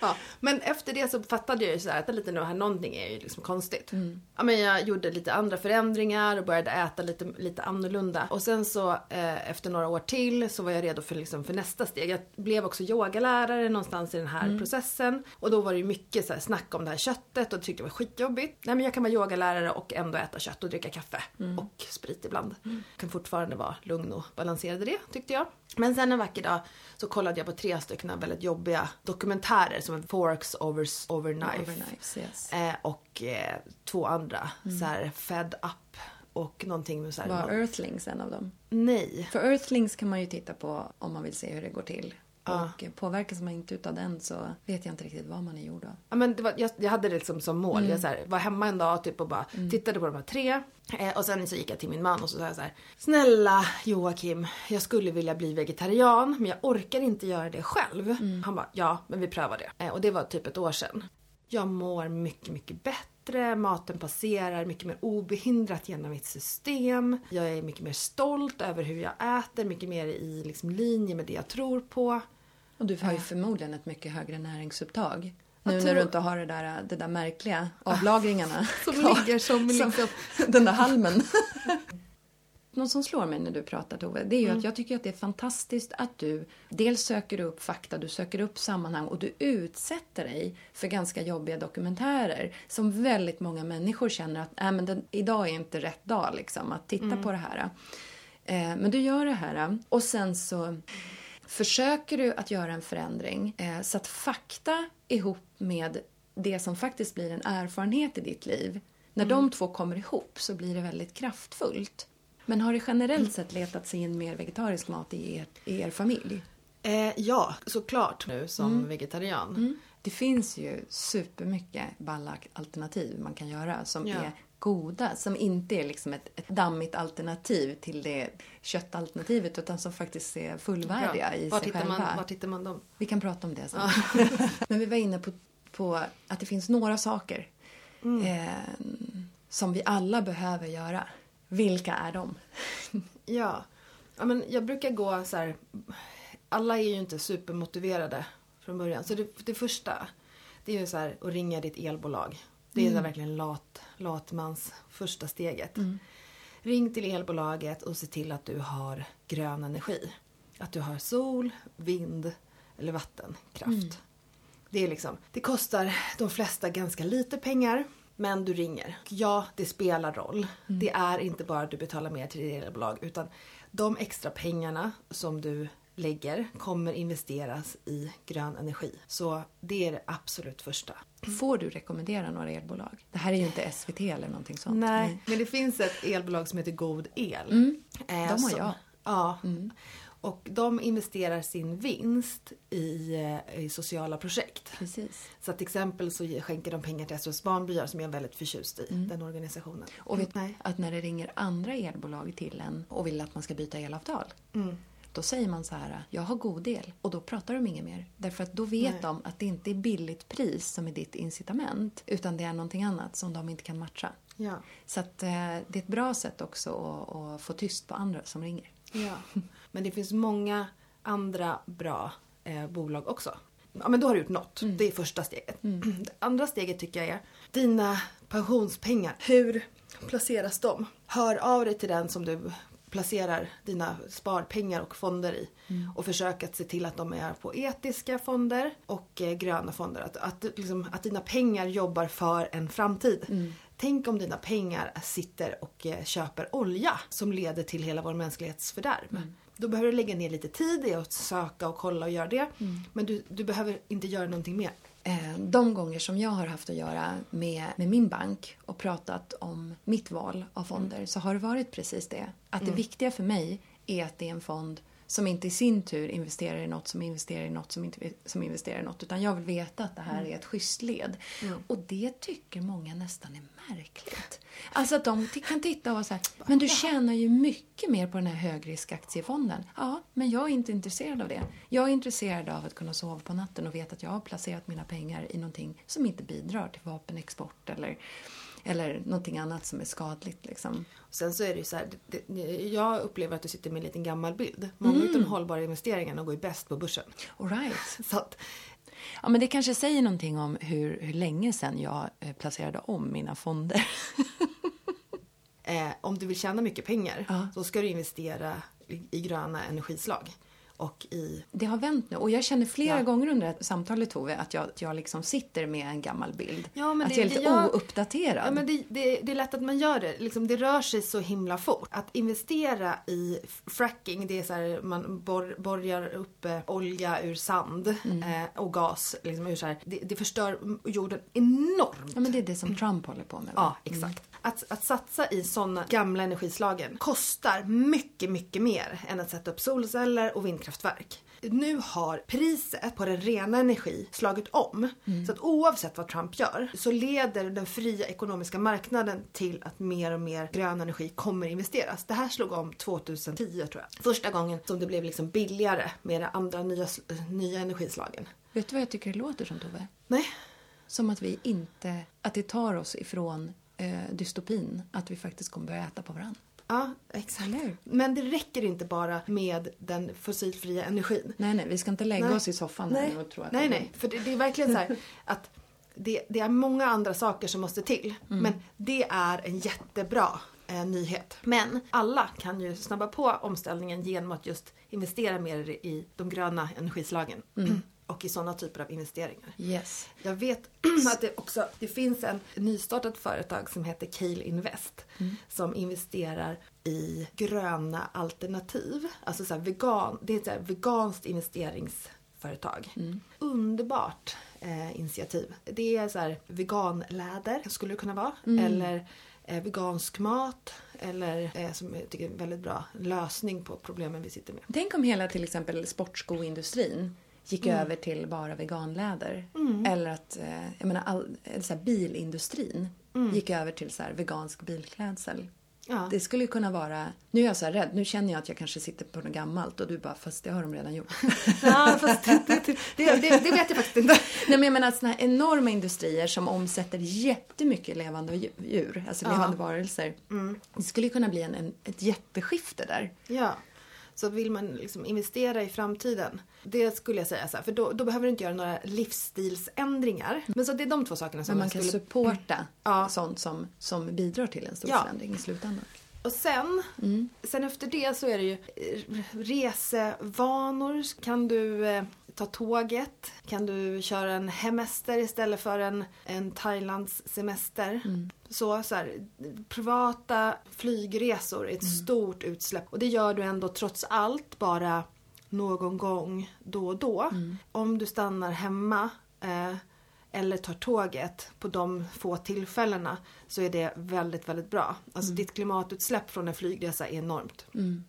ja, men efter det så fattade jag ju så här att lite nu här, någonting är ju liksom konstigt. Mm. Ja, men jag gjorde lite andra förändringar och började äta lite, lite annorlunda. Och sen så eh, efter några år till så var jag redo för, liksom, för nästa steg. Jag blev också yogalärare någonstans i den här mm. processen. Och då var det ju mycket så här, snack om det här köttet och det tyckte jag var skitjobbigt. Nej men jag kan vara yogalärare och ändå äta kött och dricka kaffe. Mm. Och sprit ibland. Mm. Kan fortfarande vara lugn och balanserad i det tyckte jag. Men sen en vacker dag så kollade jag på tre stycken väldigt jobbiga dokumentärer som Forks over, over Knife. Over knives, yes. eh, och eh, två andra, mm. så här, Fed Up och någonting med så här, Var Earthlings en av dem? Nej. För Earthlings kan man ju titta på om man vill se hur det går till. Ja. Och påverkas man inte utav den så vet jag inte riktigt vad man är gjord av. Ja, men var, jag, jag, hade det liksom som mål. Mm. Jag så här, var hemma en dag typ och bara mm. tittade på de här tre. Eh, och sen så gick jag till min man och så sa jag så här. Snälla Joakim, jag skulle vilja bli vegetarian men jag orkar inte göra det själv. Mm. Han bara, ja men vi prövar det. Eh, och det var typ ett år sedan. Jag mår mycket, mycket bättre. Maten passerar mycket mer obehindrat genom mitt system. Jag är mycket mer stolt över hur jag äter, mycket mer i liksom linje med det jag tror på. Och du har ju förmodligen ett mycket högre näringsupptag. Nu när du inte har det där, det där märkliga avlagringarna Som ligger som liksom... Den där halmen. Något som slår mig när du pratar Tove, det är ju mm. att jag tycker att det är fantastiskt att du dels söker upp fakta, du söker upp sammanhang och du utsätter dig för ganska jobbiga dokumentärer som väldigt många människor känner att äh, men den, idag är inte rätt dag liksom, att titta mm. på det här. Eh, men du gör det här och sen så försöker du att göra en förändring eh, så att fakta ihop med det som faktiskt blir en erfarenhet i ditt liv, när mm. de två kommer ihop så blir det väldigt kraftfullt. Men har det generellt sett letat sig in mer vegetarisk mat i er, i er familj? Eh, ja, såklart nu som mm. vegetarian. Mm. Det finns ju supermycket balla alternativ man kan göra som ja. är goda, som inte är liksom ett, ett dammigt alternativ till det köttalternativet utan som faktiskt är fullvärdiga Bra. i var sig själva. Man, var tittar man dem? Vi kan prata om det sen. Men vi var inne på, på att det finns några saker mm. eh, som vi alla behöver göra Vilka är de? Ja. ja men jag brukar gå så här. Alla är ju inte supermotiverade från början. Så det, det första, det är ju så här att ringa ditt elbolag. Det är så här verkligen lat, latmans första steget. Ring till elbolaget och se till att du har grön energi. Att du har sol, vind eller vattenkraft. Det, är liksom, det kostar de flesta ganska lite pengar. Men du ringer. Ja, det spelar roll. Det är inte bara att du betalar mer till ditt elbolag utan de extra pengarna som du lägger kommer investeras i grön energi. Så det är det absolut första. Får du rekommendera några elbolag? Det här är ju inte SVT eller någonting sånt. Nej, men det finns ett elbolag som heter God El. Eh, Mm. De har som- jag. Ja. Och de investerar sin vinst i, eh, i sociala projekt. Precis. Så till exempel så skänker de pengar till SOS Barnbyar som jag är väldigt förtjust i, den organisationen. Och vet Nej. att när det ringer andra elbolag till en och vill att man ska byta elavtal. Mm. Då säger man så här, jag har god el. Och då pratar de inget mer. Därför att då vet Nej. de att det inte är billigt pris som är ditt incitament. Utan det är någonting annat som de inte kan matcha. Ja. Så att, eh, det är ett bra sätt också att, att få tyst på andra som ringer. ja. Men det finns många andra bra eh, bolag också. Ja men då har du gjort något. Det är första steget. Det andra steget tycker jag är dina pensionspengar. Hur placeras de? Hör av dig till den som du placerar dina sparpengar och fonder i. Och försök att se till att de är på etiska fonder och eh, gröna fonder. Att, att, liksom, att dina pengar jobbar för en framtid. Tänk om dina pengar sitter och eh, köper olja som leder till hela vår mänsklighets fördärv. Då behöver du lägga ner lite tid i att söka och kolla och göra det. Men du, du behöver inte göra någonting mer. Eh, De gånger som jag har haft att göra med, med min bank och pratat om mitt val av fonder så har det varit precis det. Att det viktiga för mig är att det är en fond som inte i sin tur investerar i något som investerar i något som inte som investerar i något. Utan jag vill veta att det här är ett schysst led. Och det tycker många nästan är märkligt. Alltså att de kan titta och vara så här, men du tjänar ju mycket mer på den här högriskaktiefonden. Ja, men jag är inte intresserad av det. Jag är intresserad av att kunna sova på natten och veta att jag har placerat mina pengar i någonting som inte bidrar till vapenexport eller, eller någonting annat som är skadligt. Liksom. Sen så är det ju så här, det, jag upplever att du sitter med en liten gammal bild. Många av de hållbara investeringarna går ju bäst på börsen. All right. Så att, Ja, men det kanske säger någonting om hur, hur länge sedan jag eh, placerade om mina fonder. eh, om du vill tjäna mycket pengar Ja. så ska du investera i, i gröna energislag. Och i... Det har vänt nu och jag känner flera Ja. gånger under samtalet Tove att jag, att jag liksom sitter med en gammal bild. Ja, men att det- jag är lite det gör- ouppdaterad. Ja, men det, det, det är lätt att man gör det. Liksom, det rör sig så himla fort. Att investera i fracking, det är så här, man bor, borgar upp eh, olja ur sand eh, och gas. Liksom, ur så här, det, det förstör jorden enormt. Ja, men det är det som Trump håller på med. va? Ja, exakt. Att, att satsa i sådana gamla energislagen kostar mycket, mycket mer än att sätta upp solceller och vindkraftverk. Nu har priset på den rena energi slagit om. Så att oavsett vad Trump gör så leder den fria ekonomiska marknaden till att mer och mer grön energi kommer investeras. Det här slog om 2010 tror jag. Första gången som det blev liksom billigare med de andra nya, nya energislagen. Vet du vad jag tycker det låter som Tove? Nej, Som att vi inte, att det tar oss ifrån eh, dystopin. Att vi faktiskt kommer börja äta på varandra. Ja, exakt. Eller? Men det räcker inte bara med den fossilfria energin. Nej, nej, vi ska inte lägga Nej. oss i soffan nej. och tro att nej, det är nej. För det, det är verkligen så här att det, det är många andra saker som måste till. Mm. Men det är en jättebra eh, nyhet. Men alla kan ju snabba på omställningen genom att just investera mer i de gröna energislagen. Mm. Och i sådana typer av investeringar. Yes. Jag vet att det också det finns en nystartat företag som heter Kale Invest. Som investerar i gröna alternativ. Alltså så vegan, det är ett så veganskt investeringsföretag. Underbart eh, initiativ. Det är så här veganläder skulle det kunna vara. Eller eh, vegansk mat. Eller eh, som jag tycker är en väldigt bra lösning på problemen vi sitter med. Tänk om hela till exempel sportskoindustrin gick Mm. över till bara veganläder. Eller att eh, jag menar, all, så bilindustrin Mm. gick över till så vegansk bilklädsel. Ja. Det skulle ju kunna vara... Nu är jag så här rädd. Nu känner jag att jag kanske sitter på något gammalt och du bara, fast det har de redan gjort. Ja, fast det, det, det, det, vet jag faktiskt inte. Nej, men jag menar såna här enorma industrier som omsätter jättemycket levande djur, alltså levande varelser. Det skulle ju kunna bli en, en, ett jätteskifte där. Ja. Så vill man liksom investera i framtiden, det skulle jag säga så här, för då, då behöver du inte göra några livsstilsändringar. Men så det är de två sakerna som Men man jag kan skulle... supporta Ja. sånt som, som bidrar till en stor Ja. förändring i slutändan. Och sen, Mm. sen efter det så är det ju eh, resevanor. Kan du eh, ta tåget? Kan du köra en hemester istället för en, en Thailands semester? Mm. Så, så här, privata flygresor är ett Mm. stort utsläpp. Och det gör du ändå trots allt bara någon gång då och då. Mm. Om du stannar hemma eh, eller tar tåget på de få tillfällena så är det väldigt, väldigt bra. Alltså ditt klimatutsläpp från en flygresa är enormt. Mm.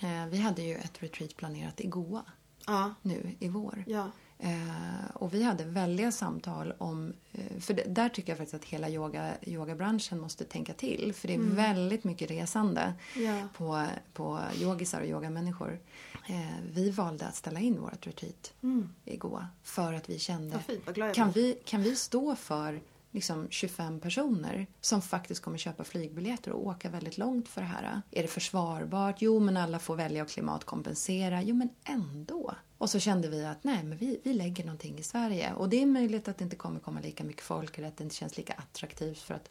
Eh, vi hade ju ett retreat planerat i Goa Ja, nu i vår. ja, Eh, och vi hade väldiga samtal om, eh, för det, där tycker jag faktiskt att hela yoga, yogabranschen måste tänka till. För det är väldigt mycket resande ja. på, på yogisar och yogamänniskor. Eh, vi valde att ställa in vårt retreat Mm. i Goa för att vi kände, Vad fint, kan vi, kan vi stå för liksom 25 personer som faktiskt kommer köpa flygbiljetter och åka väldigt långt för det här. Är det försvarbart? Jo, men alla får välja att klimatkompensera. Jo, men ändå. Och så kände vi att nej, men vi, vi lägger någonting i Sverige. Och det är möjligt att det inte kommer komma lika mycket folk eller att det inte känns lika attraktivt för att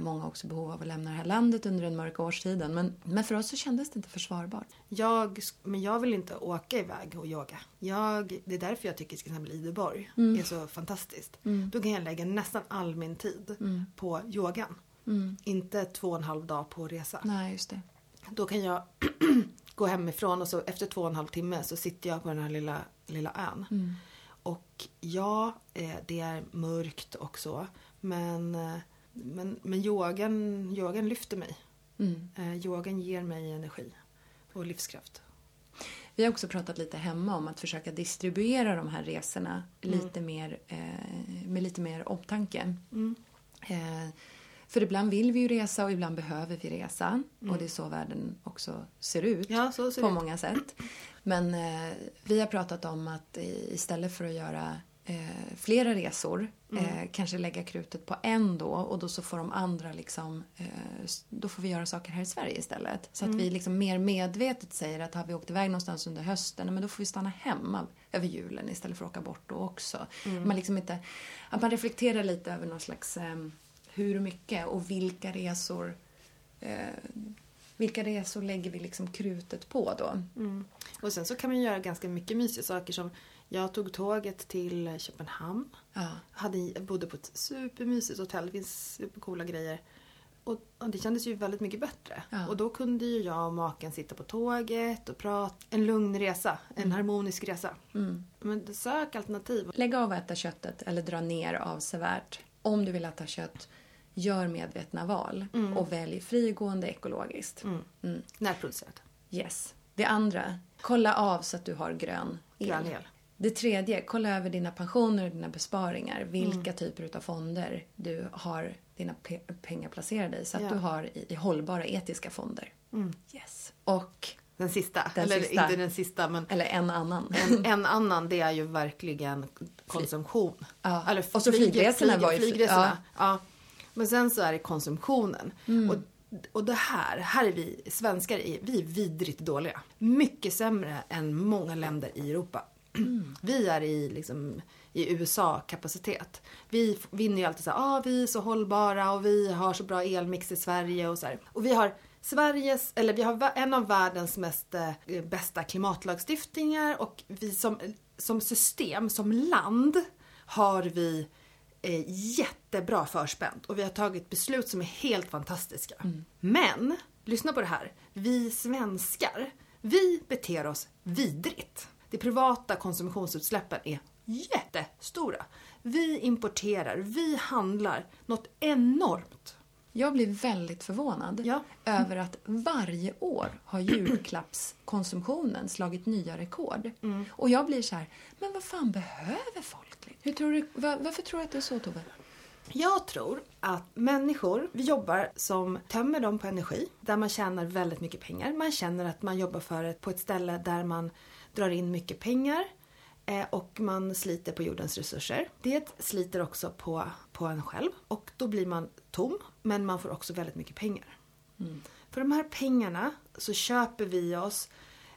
många har också behov av att lämna det här landet under den mörka årstiden. Men, men för oss så kändes det inte försvarbart. Jag, men jag vill inte åka iväg och yoga. Jag, det är därför jag tycker till exempel Ideborg Mm. är så fantastiskt. Då kan jag lägga nästan all min tid Mm. på yogan. Inte två och en halv dag på resa. Nej, just det. Då kan jag gå hemifrån och så efter två och en halv timme så sitter jag på den här lilla, lilla ön. Mm. Och ja, eh, det är mörkt och så. Men, eh, men, men yogan, yogan lyfter mig. Mm. Eh, Yogan ger mig energi och livskraft. Vi har också pratat lite hemma om att försöka distribuera de här resorna lite mer, eh, med lite mer omtanke. Mm. Eh, för ibland vill vi ju resa och ibland behöver vi resa. Och det är så världen också ser ut Ja, ser på ut. många sätt. Men eh, vi har pratat om att istället för att göra eh, flera resor eh, kanske lägga krutet på en då och då så får de andra liksom eh, då får vi göra saker här i Sverige istället. Så att vi liksom mer medvetet säger att har vi åkt iväg någonstans under hösten men då får vi stanna hemma över julen istället för att åka bort då också. Man liksom inte, att man reflekterar lite över någon slags eh, hur mycket och vilka resor eh, vilka resor lägger vi liksom krutet på då? Mm. Och sen så kan man göra ganska mycket mysiga saker som jag tog tåget till Köpenhamn. Ja. Hade, bodde på ett supermysigt hotell. Det finns supercoola grejer. Och, och det kändes ju väldigt mycket bättre. Ja. Och då kunde ju jag och maken sitta på tåget och prata. En lugn resa. En harmonisk resa. Mm. Men sök alternativ. Lägg av att äta köttet eller dra ner avsevärt. Om du vill äta kött, gör medvetna val och välj frigående ekologiskt. Mm. Mm. Närproducerat. Yes. Det andra, kolla av så att du har grön el. Grön el. Det tredje, kolla över dina pensioner och dina besparingar. Vilka typer av fonder du har dina pe- pengar placerade i. Så att Ja. du har i, i hållbara etiska fonder. Mm. Yes. Och, Den sista. Den Eller sista. inte den sista men eller en annan. en, en annan det är ju verkligen konsumtion. Ja. Eller Och så flyg- flygresorna var ju- flygresorna. Ja. Men sen så är det konsumtionen. Mm. Och, och det här, här är vi svenskar, är, vi är vidrigt dåliga. Mycket sämre än många länder i Europa. Mm. Vi är i, liksom, i USA-kapacitet. Vi vinner ju alltid så här, ah, vi är så hållbara och vi har så bra elmix i Sverige och så här. Och vi har Sveriges, eller vi har en av världens mest eh, bästa klimatlagstiftningar och vi som, som system, som land, har vi eh, jättebra förspänt och vi har tagit beslut som är helt fantastiska. Men, lyssna på det här. Vi svenskar, vi beter oss vidrigt. De privata konsumtionsutsläppen är jättestora. Vi importerar, vi handlar något enormt. Jag blir väldigt förvånad Ja. över att varje år har julklappskonsumtionen slagit nya rekord. Mm. Och jag blir så här, men vad fan behöver folk? Hur tror du, var, varför tror du att det är så Tove? Jag tror att människor, vi jobbar som tömmer dem på energi, där man tjänar väldigt mycket pengar. Man känner att man jobbar för ett, på ett ställe där man drar in mycket pengar eh, och man sliter på jordens resurser. Det sliter också på, på en själv och då blir man tom, men man får också väldigt mycket pengar. Mm. För de här pengarna så köper vi oss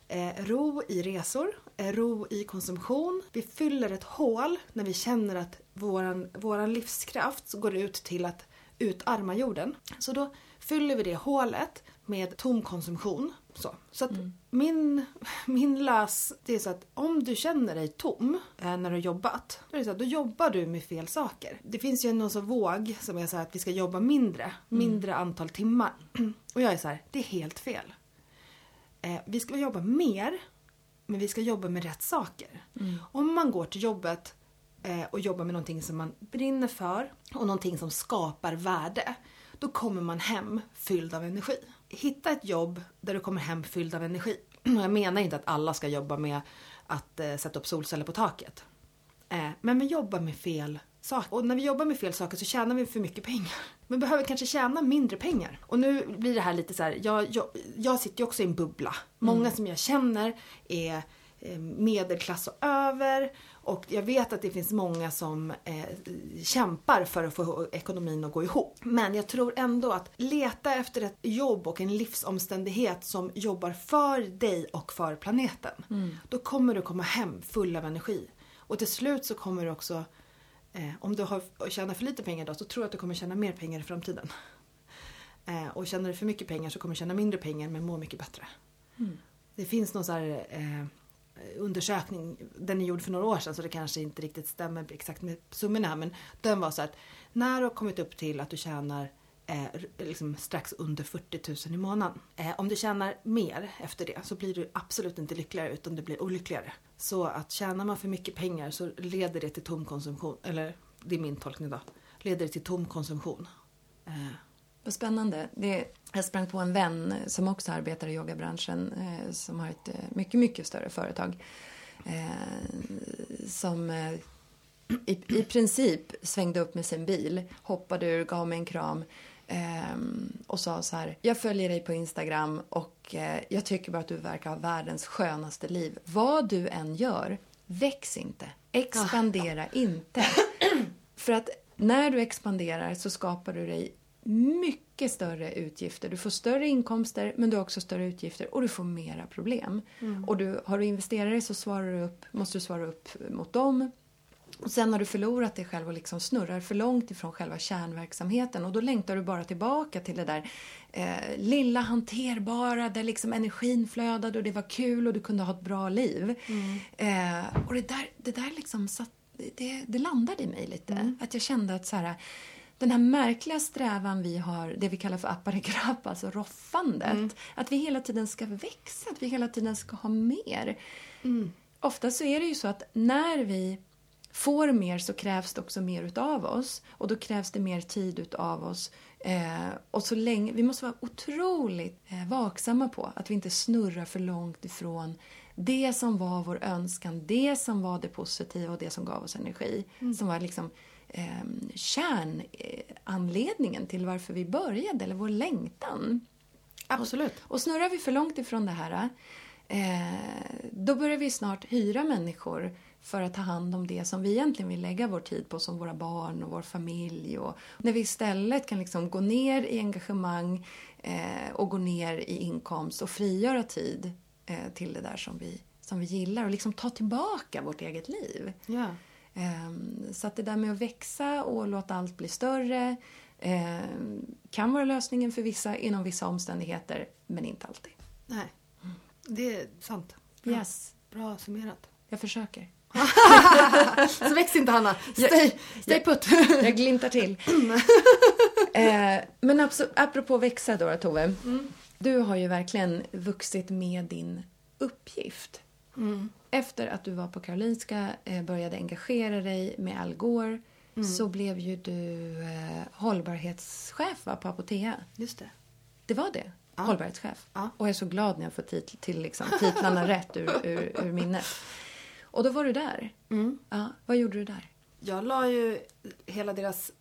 eh, ro i resor, eh, ro i konsumtion. Vi fyller ett hål när vi känner att våran, våran livskraft går ut till att utarma jorden. Så då fyller vi det hålet med tom konsumtion. Så, så att mm. min, min lös, det är så att om du känner dig tom eh, när du har jobbat, då, är det så att, då jobbar du med fel saker. Det finns ju någon sån våg som är så att vi ska jobba mindre, mm. mindre antal timmar. Och jag är så här, det är helt fel. Eh, vi ska jobba mer, men vi ska jobba med rätt saker. Mm. Om man går till jobbet eh, och jobbar med någonting som man brinner för och någonting som skapar värde, då kommer man hem fylld av energi. Hitta ett jobb där du kommer hem fylld av energi. Jag menar inte att alla ska jobba med att eh, sätta upp solceller på taket. Eh, men vi jobbar med fel saker. Och när vi jobbar med fel saker så tjänar vi för mycket pengar. Men behöver kanske tjäna mindre pengar. Och nu blir det här lite så här, jag, jag, jag sitter ju också i en bubbla. Många mm. som jag känner är eh, medelklass och över. Och jag vet att det finns många som eh, kämpar för att få ekonomin att gå ihop. Men jag tror ändå att leta efter ett jobb och en livsomständighet som jobbar för dig och för planeten. Mm. Då kommer du komma hem full av energi. Och till slut så kommer du också Eh, om du har, tjänar för lite pengar då så tror jag att du kommer tjäna mer pengar i framtiden. Eh, och tjänar du för mycket pengar så kommer du tjäna mindre pengar men må mycket bättre. Mm. Det finns någon här eh, undersökning, den är gjord för några år sedan så det kanske inte riktigt stämmer exakt med summorna här men den var så att när du har kommit upp till att du tjänar eh, liksom strax under 40 000 i månaden. Eh, om du tjänar mer efter det så blir du absolut inte lyckligare utan du blir olyckligare. Så att tjänar man för mycket pengar så leder det till tom konsumtion. Eller det är min tolkning då. Leder det till tom konsumtion. Eh. Vad spännande. Det, jag sprang på en vän som också arbetar i yogabranschen eh, som har ett eh, mycket, mycket större företag. Eh, som eh, i, i princip svängde upp med sin bil, hoppade ur, gav mig en kram och sa så här, jag följer dig på Instagram och uh, jag tycker bara att du verkar ha världens skönaste liv. Vad du än gör, väx inte. Expandera ah. inte. För att när du expanderar så skapar du dig mycket större utgifter. Du får större inkomster men du har också större utgifter och du får mera problem. Mm. Och du, har du investerare så svarar du upp, måste du svara upp mot dem och sen har du förlorat dig själv och liksom snurrar för långt ifrån själva kärnverksamheten och då längtar du bara tillbaka till det där eh, lilla hanterbara där liksom energin flödade och det var kul och du kunde ha ett bra liv. Mm. Eh, och det där, det där liksom satt, det, det landade i mig lite. Mm. Att jag kände att så här, den här märkliga strävan vi har, det vi kallar för apparigrapp, alltså roffandet. Mm. Att vi hela tiden ska växa, att vi hela tiden ska ha mer. Mm. Ofta så är det ju så att när vi får mer så krävs det också mer utav oss och då krävs det mer tid utav oss. Eh, och så länge, vi måste vara otroligt eh, vaksamma på att vi inte snurrar för långt ifrån det som var vår önskan, det som var det positiva och det som gav oss energi. Mm. Som var liksom eh, kärnanledningen till varför vi började, eller vår längtan. Absolut. Och, och snurrar vi för långt ifrån det här eh, då börjar vi snart hyra människor för att ta hand om det som vi egentligen vill lägga vår tid på som våra barn och vår familj. Och när vi istället kan liksom gå ner i engagemang eh, och gå ner i inkomst och frigöra tid eh, till det där som vi, som vi gillar och liksom ta tillbaka vårt eget liv. Ja. Eh, så att det där med att växa och låta allt bli större eh, kan vara lösningen för vissa inom vissa omständigheter, men inte alltid. Nej, det är sant. Bra, yes. Bra summerat. Jag försöker. så väx inte Hanna. Stay, stay put. jag glintar till. eh, men apropå växa då, Tove. Mm. Du har ju verkligen vuxit med din uppgift. Mm. Efter att du var på Karolinska, eh, började engagera dig med Al Gore mm. så blev ju du eh, hållbarhetschef va, på Apotea. Just det. Det var det? Ja. Hållbarhetschef. Ja. Och jag är så glad när jag får tit till liksom, titlarna rätt ur, ur, ur minnet. Och då var du där. Mm. Ja, vad gjorde du där? Jag la ju hela deras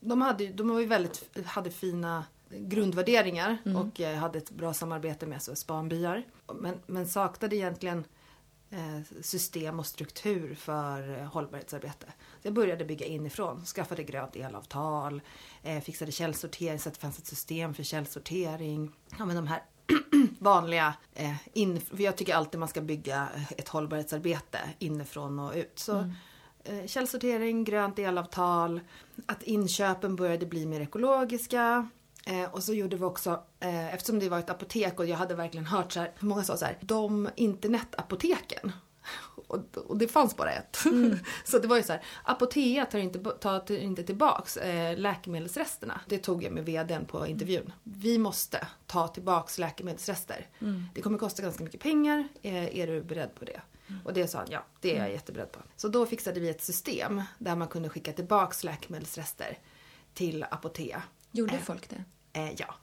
de, hade, de var ju väldigt, hade fina grundvärderingar och eh, hade ett bra samarbete med SOS Barnbyar. Men, men saknade egentligen eh, system och struktur för eh, hållbarhetsarbete. Så jag började bygga inifrån, skaffade grönt elavtal, fixade källsortering så att det fanns ett system för källsortering. Ja, men de här vanliga, eh, in, för jag tycker alltid man ska bygga ett hållbarhetsarbete inifrån och ut. Så eh, källsortering, grönt elavtal, att inköpen började bli mer ekologiska. Eh, och så gjorde vi också, eh, eftersom det var ett apotek och jag hade verkligen hört så här, många sa så här, de internetapoteken. Och, och det fanns bara ett. så det var ju så här, Apotea tar inte, tar inte tillbaks eh, läkemedelsresterna. Det tog jag med vdn på intervjun. Vi måste ta tillbaks läkemedelsrester. Det kommer kosta ganska mycket pengar. Eh, är du beredd på det? Och det sa han, ja det är jag jätteberedd på. Så då fixade vi ett system där man kunde skicka tillbaks läkemedelsrester till Apotea. Gjorde folk det? Eh, ja.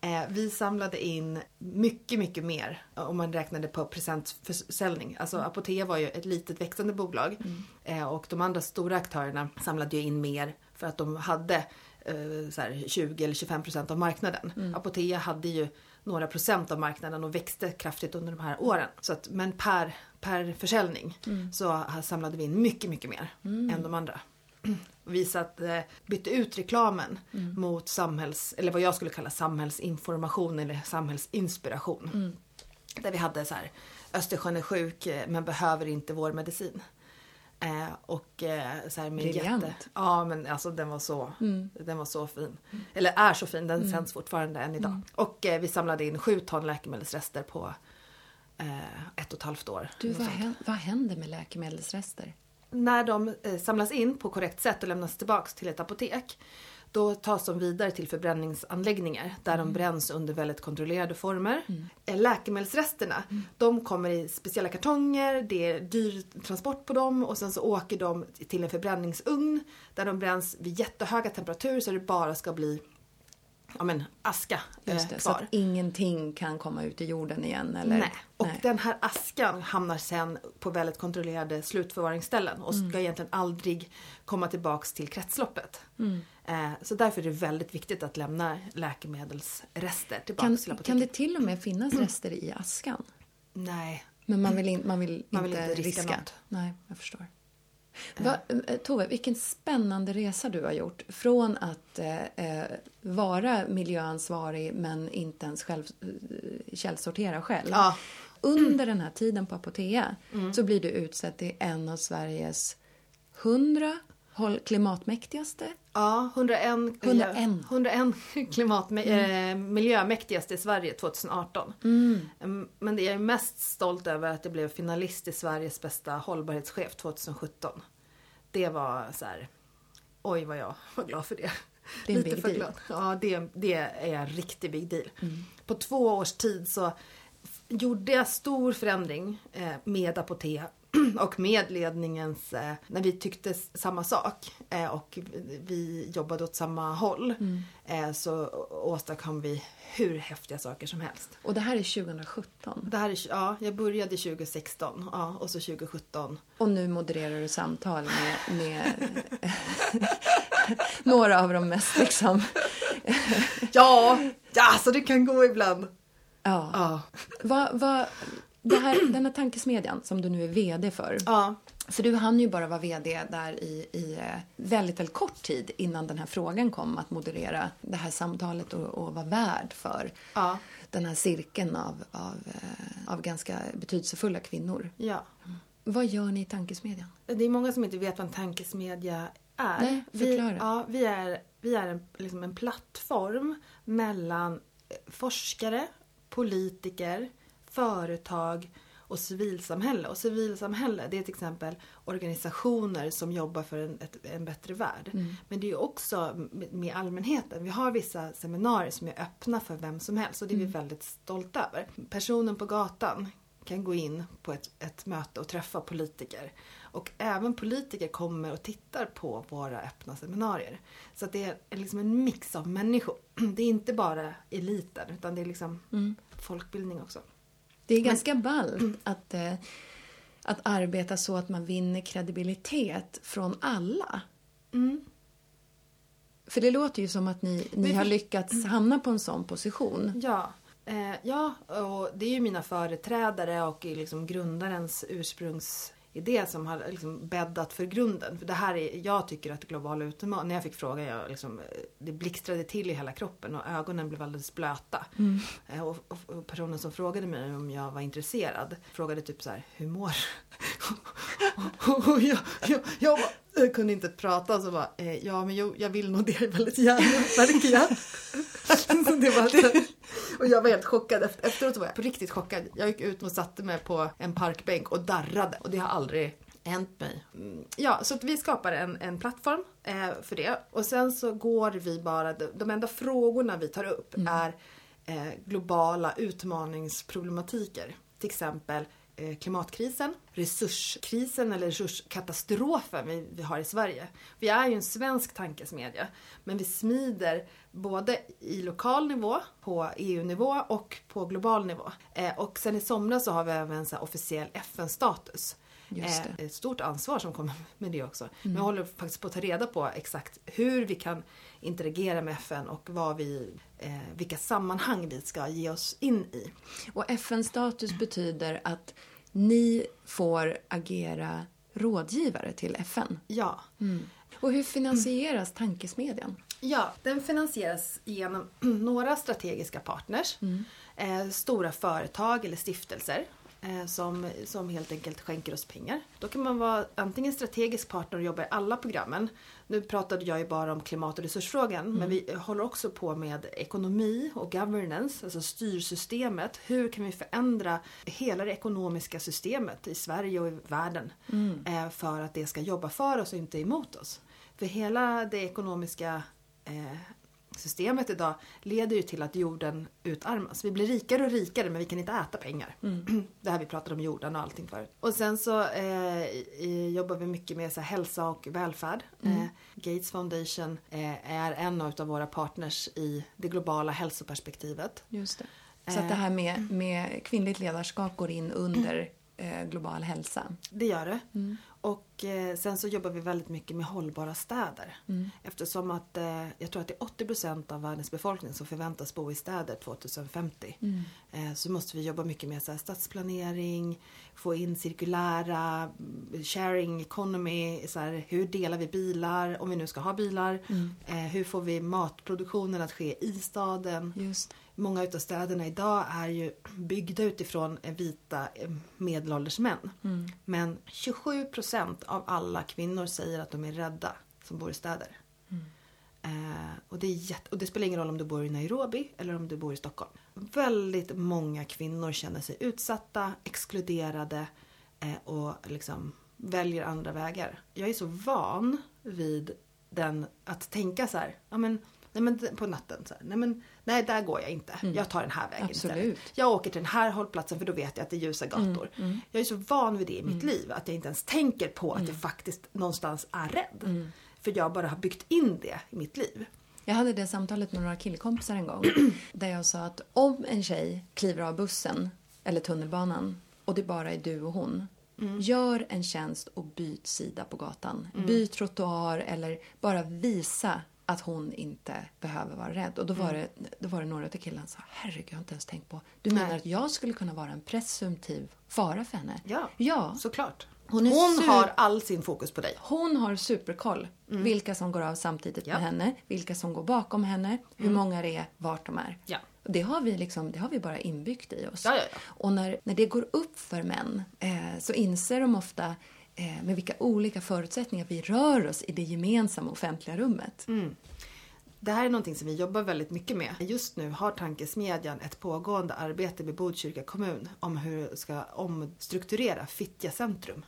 Eh, vi samlade in mycket, mycket mer om man räknade på presentförsäljning. Alltså Apotea var ju ett litet växande bolag eh, och de andra stora aktörerna samlade ju in mer för att de hade eh, så här 20 eller 25 procent av marknaden. Apotea hade ju några procent av marknaden och växte kraftigt under de här åren. Så att, men per, per försäljning så samlade vi in mycket, mycket mer än de andra vi satt, eh, bytte ut reklamen mot samhälls, eller vad jag skulle kalla samhällsinformation eller samhällsinspiration. Där vi hade så här, Östersjön är sjuk eh, men behöver inte vår medicin. Eh, och eh, så här med jätte... Ja men alltså den var så, den var så fin. Eller är så fin, den sänds fortfarande än idag. Och eh, vi samlade in sju ton läkemedelsrester på eh, ett och ett halvt år. Du, vad, vad händer med läkemedelsrester? När de eh, samlas in på korrekt sätt och lämnas tillbaks till ett apotek då tas de vidare till förbränningsanläggningar där de bränns under väldigt kontrollerade former. Eh, Läkemedelsresterna, de kommer i speciella kartonger, det är dyr transport på dem och sen så åker de till en förbränningsugn där de bränns vid jättehöga temperaturer så det bara ska bli ja, men, aska Just det, så kvar. att ingenting kan komma ut i jorden igen? Eller? Nej. Och Nej. den här askan hamnar sen på väldigt kontrollerade slutförvaringsställen och ska Mm. egentligen aldrig komma tillbaks till kretsloppet. Mm. Eh, så därför är det väldigt viktigt att lämna läkemedelsrester tillbaks Kan, till apoteket. kan det till och med finnas rester i askan? Nej. Men man vill, in, man vill, Man vill inte, inte riska riska. något. Nej, jag förstår. Va, eh, Tove, vilken spännande resa du har gjort. Från att eh, eh, vara miljöansvarig men inte ens själv, eh, källsortera själv. Ja. Under den här tiden på Apotea så blir du utsedd till en av Sveriges hundra klimatmäktigaste. Ja, 101, 101. 101 klimat, eh, miljömäktigaste i Sverige 2018. Mm, Men det jag är mest stolt över att jag blev finalist i Sveriges bästa hållbarhetschef 2017. Det var så här, oj vad jag var glad för det. Det är en Lite big deal. glad. Ja, det, det är en riktig big deal. På två års tid så gjorde jag stor förändring eh, med Apotea och med ledningens, eh, när vi tyckte samma sak eh, och vi jobbade åt samma håll eh, så åstadkom vi hur häftiga saker som helst. Och det här är 2017. Det här är, ja, jag började 2016 ja, och så 2017. Och nu modererar du samtal med, med några av de mest liksom... Ja, ja så det kan gå ibland. Ja. Ja, vad, det här, den här tankesmedjan som du nu är VD för. ja, För du hann ju bara vara VD där i, i eh, väldigt, väldigt kort tid innan den här frågan kom att moderera det här samtalet och, och vara värd för ja, den här cirkeln av, av, eh, av ganska betydelsefulla kvinnor. ja. Vad gör ni i tankesmedjan? Det är många som inte vet vad en tankesmedja är. Nej, vi, förklara. ja, vi är, vi är en, liksom en plattform mellan forskare, politiker, företag och civilsamhälle. Och civilsamhälle det är till exempel organisationer som jobbar för en, ett, en bättre värld. Men det är också med, allmänheten. Vi har vissa seminarier som är öppna för vem som helst och det är vi väldigt stolta över. Personen på gatan kan gå in på ett, ett möte och träffa politiker. Och även politiker kommer och tittar på våra öppna seminarier. Så det är liksom en mix av människor. Det är inte bara eliten utan det är liksom folkbildning också. Det är ganska ballt att, eh, att arbeta så att man vinner kredibilitet från alla. För det låter ju som att ni, ni har lyckats hamna på en sån position. Ja. Eh, ja, och det är ju mina företrädare och liksom grundarens ursprungsidé som har liksom bäddat för grunden. För det här är, jag tycker att globala utmaningar, när jag fick frågan, jag liksom, det blixtrade till i hela kroppen och ögonen blev alldeles blöta. Mm. Eh, och, och, och personen som frågade mig om jag var intresserad frågade typ så här, hur mår och jag, jag, jag, jag kunde inte prata så bara, eh, ja men jag, jag vill nog det väldigt gärna, det var det. Och jag var helt chockad. Efter, efteråt var jag på riktigt chockad. Jag gick ut och satte mig på en parkbänk och darrade. Och det har aldrig hänt mig. Mm, Ja, så att vi skapar en, en plattform eh, för det. Och sen så går vi bara, de, enda frågorna vi tar upp är eh, globala utmaningsproblematiker. Till exempel eh, klimatkrisen, resurskrisen eller resurskatastrofen vi, vi har i Sverige. Vi är ju en svensk tankesmedja, men vi smider både i lokal nivå, på EU-nivå och på global nivå. Eh, och sen i somras så har vi även så officiell FN-status. Just Eh, ett stort ansvar som kommer med det också. Men jag håller faktiskt på att ta reda på exakt hur vi kan interagera med FN och vad vi, eh, vilka sammanhang vi ska ge oss in i. Och FN-status betyder att ni får agera rådgivare till FN. Ja. Och hur finansieras tankesmedjan? Ja, den finansieras genom några strategiska partners. Eh, stora företag eller stiftelser. Eh, som, som helt enkelt skänker oss pengar. Då kan man vara antingen strategisk partner och jobba i alla programmen. Nu pratade jag ju bara om klimat och resursfrågan. Men vi håller också på med ekonomi och governance, alltså styrsystemet. Hur kan vi förändra hela det ekonomiska systemet i Sverige och i världen. Eh, för att det ska jobba för oss och inte emot oss. För hela det ekonomiska eh, systemet idag leder ju till att jorden utarmas. Vi blir rikare och rikare men vi kan inte äta pengar. Det här vi pratade om jorden och allting förut. Och sen så eh, jobbar vi mycket med så här, hälsa och välfärd. Eh, Gates Foundation eh, är en av våra partners i det globala hälsoperspektivet. Just det. Så att det här med, med kvinnligt ledarskap går in under eh, global hälsa. Det gör det. Och eh, sen så jobbar vi väldigt mycket med hållbara städer. Eftersom att eh, jag tror att det är 80% av världens befolkning som förväntas bo i städer 2050. Eh, så måste vi jobba mycket med så här, stadsplanering, få in cirkulära, mm, sharing economy, så här, hur delar vi bilar om vi nu ska ha bilar? Eh, hur får vi matproduktionen att ske i staden? Just. Många utav städerna idag är ju byggda utifrån vita eh, medelålders män. Men 27% av alla kvinnor säger att de är rädda som bor i städer. Eh, och, det är jätte- och det spelar ingen roll om du bor i Nairobi eller om du bor i Stockholm. Väldigt många kvinnor känner sig utsatta, exkluderade eh, och liksom väljer andra vägar. Jag är så van vid den, att tänka så här, ja men, nej men på natten, så här, nej men, nej där går jag inte, jag tar den här vägen Absolut. istället. Jag åker till den här hållplatsen för då vet jag att det är ljusa gator. Jag är så van vid det i mitt liv att jag inte ens tänker på att jag faktiskt någonstans är rädd. För jag bara har byggt in det i mitt liv. Jag hade det samtalet med några killkompisar en gång. där jag sa att om en tjej kliver av bussen eller tunnelbanan och det bara är du och hon. Gör en tjänst och byt sida på gatan. Byt trottoar eller bara visa att hon inte behöver vara rädd. Och då var, det, då var det några av killarna som sa herregud, jag har inte ens tänkt på. Du menar Nej. att jag skulle kunna vara en presumtiv fara för henne? Ja, Ja. såklart. Hon Hon har all sin fokus på dig. Hon har superkoll. Vilka som går av samtidigt Mm. Ja. Mm. med henne, vilka som går bakom henne, hur många det är, vart de är. Ja. Det har vi, liksom, det har vi bara inbyggt i oss. Ja. Och när, när det går upp för män eh, så inser de ofta med vilka olika förutsättningar vi rör oss i det gemensamma offentliga rummet. Mm. Det här är någonting som vi jobbar väldigt mycket med. Just nu har Tankesmedjan ett pågående arbete med Botkyrka kommun om hur det ska omstrukturera Fittja centrum.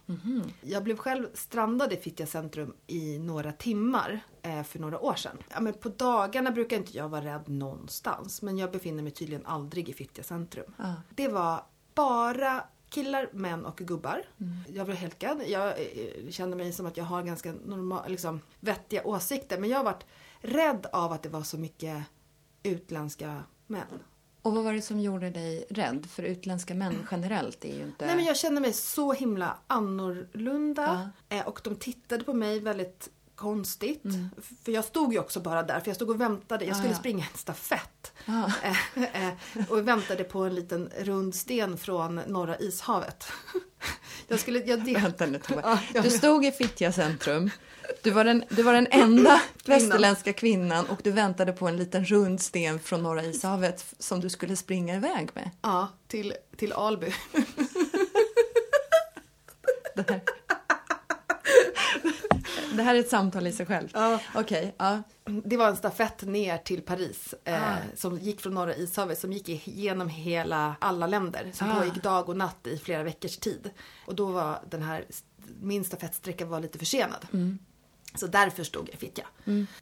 Jag blev själv strandad i Fittja centrum i några timmar eh, för några år sedan. Ja, men på dagarna brukar inte jag vara rädd någonstans men jag befinner mig tydligen aldrig i Fittja centrum. Ja. Det var bara killar, män och gubbar. Jag var helt gad. Jag eh, kände mig som att jag har ganska normal, liksom, vettiga åsikter. Men jag har varit rädd av att det var så mycket utländska män. Och vad var det som gjorde dig rädd? För utländska män generellt är ju inte... Nej men jag kände mig så himla annorlunda. Eh, och de tittade på mig väldigt konstigt. För jag stod ju också bara där, för jag stod och väntade. Jag skulle Mm. Ah, ja. springa en stafett. Ah. Eh, eh, och väntade på en liten rund sten från norra ishavet. Jag skulle... Jag del... Vänta nu Du stod i Fittja centrum. Du var den, du var den enda västerländska kvinnan och du väntade på en liten rund sten från Norra ishavet som du skulle springa iväg med. Ja, till, till Alby. Det här, är ett samtal i sig själv. Ja. Okej, ja. Det var en stafett ner till Paris eh, Ah. som gick från norra ishavet som gick igenom hela alla länder. Som Ah. pågick dag och natt i flera veckors tid. Och då var den här, min stafettsträcka var lite försenad. Så därför stod jag i Fittja.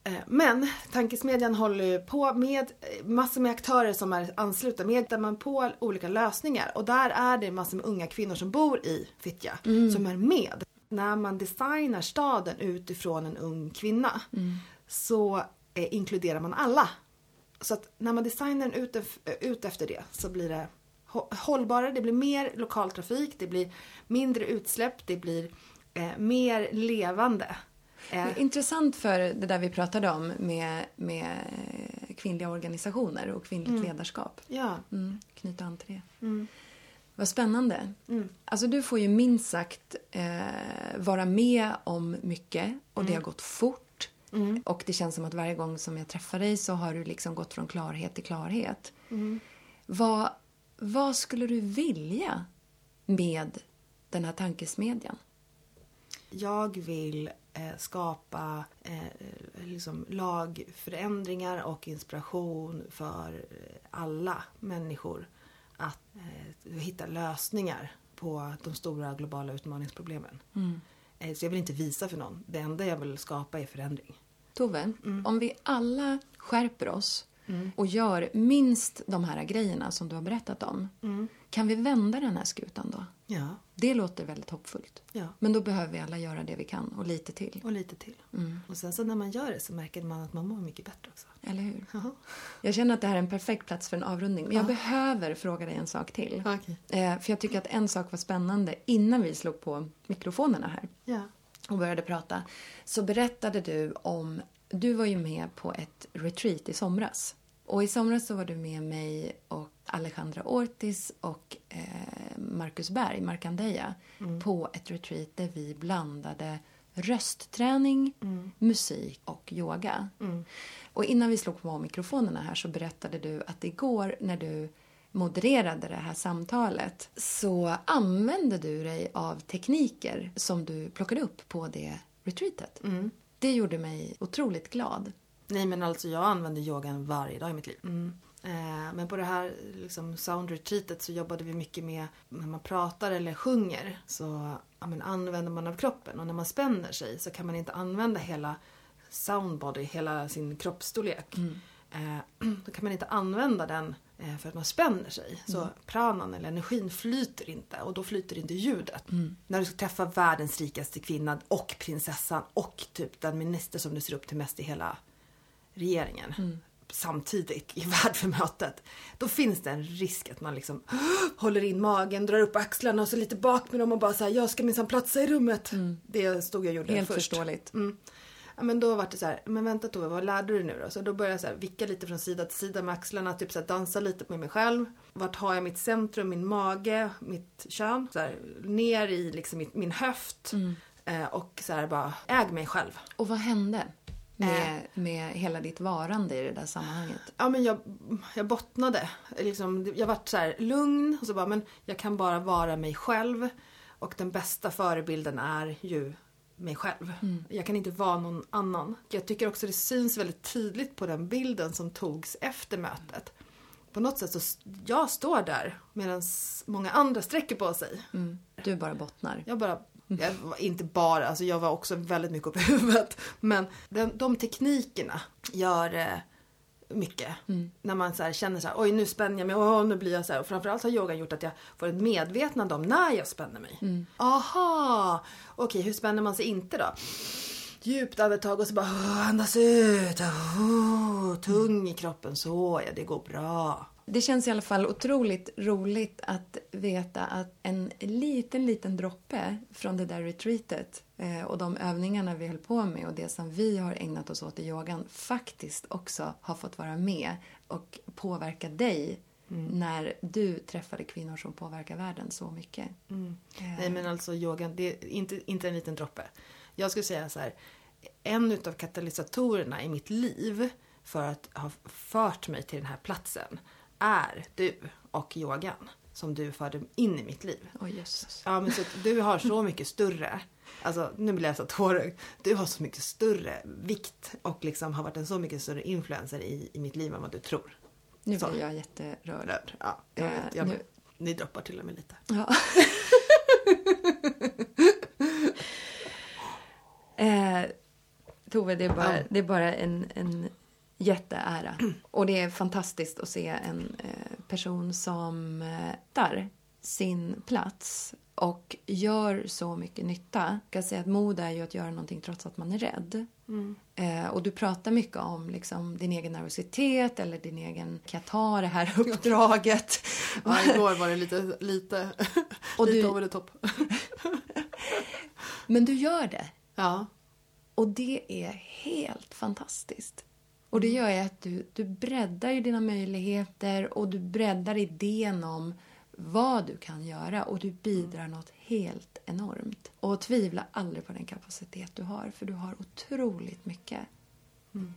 Eh, Men tankesmedjan håller ju på med eh, massor med aktörer som är anslutna. Med där man på olika lösningar. Och där är det massor med unga kvinnor som bor i Fittja som är med. När man designar staden utifrån en ung kvinna så eh, inkluderar man alla. Så att när man designar den ut, ut efter det så blir det hå- hållbarare, det blir mer lokaltrafik, det blir mindre utsläpp, det blir eh, mer levande. Eh, Intressant för det där vi pratade om med, med kvinnliga organisationer och kvinnligt ledarskap. ja. Mm, knyta an till det. Mm. Vad spännande. Mm. Alltså du får ju minst sagt eh, vara med om mycket och det har gått fort. Mm. Och det känns som att varje gång som jag träffar dig så har du liksom gått från klarhet till klarhet. Mm. Vad, vad skulle du vilja med den här tankesmedjan? Jag vill eh, skapa eh, liksom lagförändringar och inspiration för alla människor att eh, hitta lösningar på de stora globala utmaningsproblemen. Eh, så jag vill inte visa för någon. Det enda jag vill skapa är förändring. Tove, om vi alla skärper oss och gör minst de här grejerna som du har berättat om. Kan vi vända den här skutan då? Ja, Det låter väldigt hoppfullt. ja. Men då behöver vi alla göra det vi kan och lite till. Och lite till. Och sen så när man gör det så märker man att man mår mycket bättre också. Eller hur? Jaha. Jag känner att det här är en perfekt plats för en avrundning. Men jag behöver fråga dig en sak till. Okej. Eh, för jag tycker att en sak var spännande innan vi slog på mikrofonerna här Ja. och började prata. Så berättade du om, du var ju med på ett retreat i somras. Och i somras så var du med mig och Alejandra Ortiz och eh, Marcus Berg, Markandeja, på ett retreat där vi blandade röstträning, musik och yoga. Och innan vi slog på mikrofonerna här så berättade du att igår när du modererade det här samtalet så använde du dig av tekniker som du plockade upp på det retreatet. Det gjorde mig otroligt glad. Nej men alltså jag använder yogan varje dag i mitt liv. Eh, men på det här liksom, sound retreatet så jobbade vi mycket med när man pratar eller sjunger så ja, men, använder man av kroppen och när man spänner sig så kan man inte använda hela soundbody, hela sin kroppsstorlek. Eh, då kan man inte använda den eh, för att man spänner sig. Så pranan eller energin flyter inte och då flyter inte ljudet. När du ska träffa världens rikaste kvinna och prinsessan och typ den minister som du ser upp till mest i hela regeringen samtidigt i värdförmötet. Då finns det en risk att man liksom håller in magen, drar upp axlarna och så lite bak med dem och bara säger jag ska minsann platsa i rummet. Det stod jag och gjorde Helt först. förståeligt. Mm. Ja, men då var det så här, men vänta Tove, vad lärde du dig nu då? Så då började jag så här, vicka lite från sida till sida med axlarna, typ så här, dansa lite med mig själv. Vart har jag mitt centrum, min mage, mitt kön? Så här, ner i liksom min höft. Eh, och så här bara, äg mig själv. Och vad hände med, med hela ditt varande i det där sammanhanget? Ja men jag, jag bottnade. Liksom, jag vart så här lugn och så bara, men jag kan bara vara mig själv. Och den bästa förebilden är ju mig själv. Jag kan inte vara någon annan. Jag tycker också det syns väldigt tydligt på den bilden som togs efter mötet. På något sätt så jag står där medan många andra sträcker på sig. Mm. Du bara bottnar. Jag bara, jag var inte bara, alltså jag var också väldigt mycket upp i huvudet. Men den, de teknikerna gör eh, mycket. När man så känner så här, oj nu spänner jag mig, åh nu blir jag så här. Och framförallt har yogan gjort att jag får ett medvetande om när jag spänner mig. Aha, okej hur spänner man sig inte då? Djupt andetag och så bara åh, andas ut. Åh, tung i kroppen, så ja det går bra. Det känns i alla fall otroligt roligt att veta att en liten, liten droppe från det där retreatet eh, och de övningarna vi höll på med och det som vi har ägnat oss åt i yogan faktiskt också har fått vara med och påverka dig Mm. när du träffade kvinnor som påverkar världen så mycket. Mm. Nej men alltså yogan, det är inte, inte en liten droppe. Jag skulle säga så här, en utav katalysatorerna i mitt liv för att ha fört mig till den här platsen är du och yogan som du förde in i mitt liv. Oh, Jesus. Ja, men så du har så mycket större, alltså nu blir jag så tårögd. Du har så mycket större vikt och liksom har varit en så mycket större influencer i, i mitt liv än vad du tror. Nu blir jag jätterörd. Rörd. Ja, jag vet. Jag, nu... Ni droppar till och med lite. Ja. eh, Tove, det är bara, det är bara en, en jätteära. Och det är fantastiskt att se en eh, person som eh, där sin plats och gör så mycket nytta. Jag kan säga att mod är ju att göra någonting trots att man är rädd. Mm. Eh, och du pratar mycket om liksom, din egen nervositet eller din egen, kan jag ta det här uppdraget? ja, igår var det lite, lite, och lite du... over the top. Men du gör det. Ja. Och det är helt fantastiskt. Och det gör ju att du, du breddar ju dina möjligheter och du breddar idén om vad du kan göra och du bidrar något helt enormt. Och tvivla aldrig på den kapacitet du har, för du har otroligt mycket. Mm.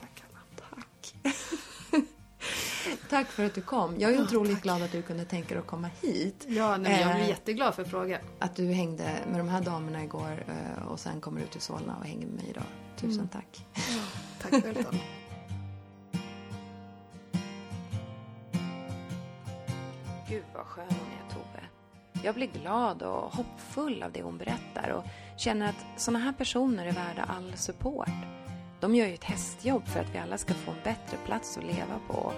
Tack, Anna. Tack. tack för att du kom. Jag är ja, otroligt tack. glad att du kunde tänka dig att komma hit. Ja, nej, jag blir eh, jätteglad för frågan. Att du hängde med de här damerna igår eh, och sen kommer du till Solna och hänger med mig idag. Tusen mm. tack. Ja, tack själv, Gud vad skön hon är, Tove. Jag blir glad och hoppfull av det hon berättar och känner att såna här personer är värda all support. De gör ju ett hästjobb för att vi alla ska få en bättre plats att leva på.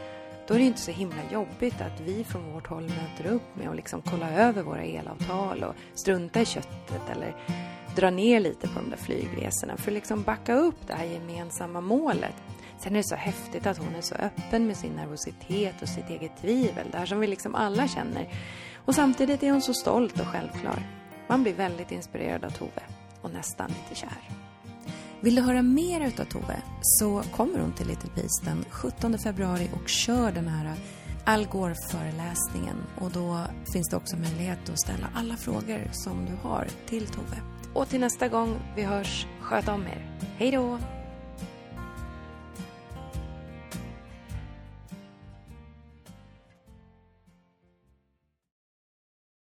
Då är det inte så himla jobbigt att vi från vårt håll möter upp med att liksom kolla över våra elavtal och strunta i köttet eller dra ner lite på de där flygresorna för att liksom backa upp det här gemensamma målet. Sen är det så häftigt att hon är så öppen med sin nervositet och sitt eget tvivel, det här som vi liksom alla känner. Och samtidigt är hon så stolt och självklar. Man blir väldigt inspirerad av Tove och nästan lite kär. Vill du höra mer utav Tove så kommer hon till Little Peace den 17 februari och kör den här Al Gore-föreläsningen och då finns det också möjlighet att ställa alla frågor som du har till Tove. Och till nästa gång vi hörs, sköt om er. Hej då!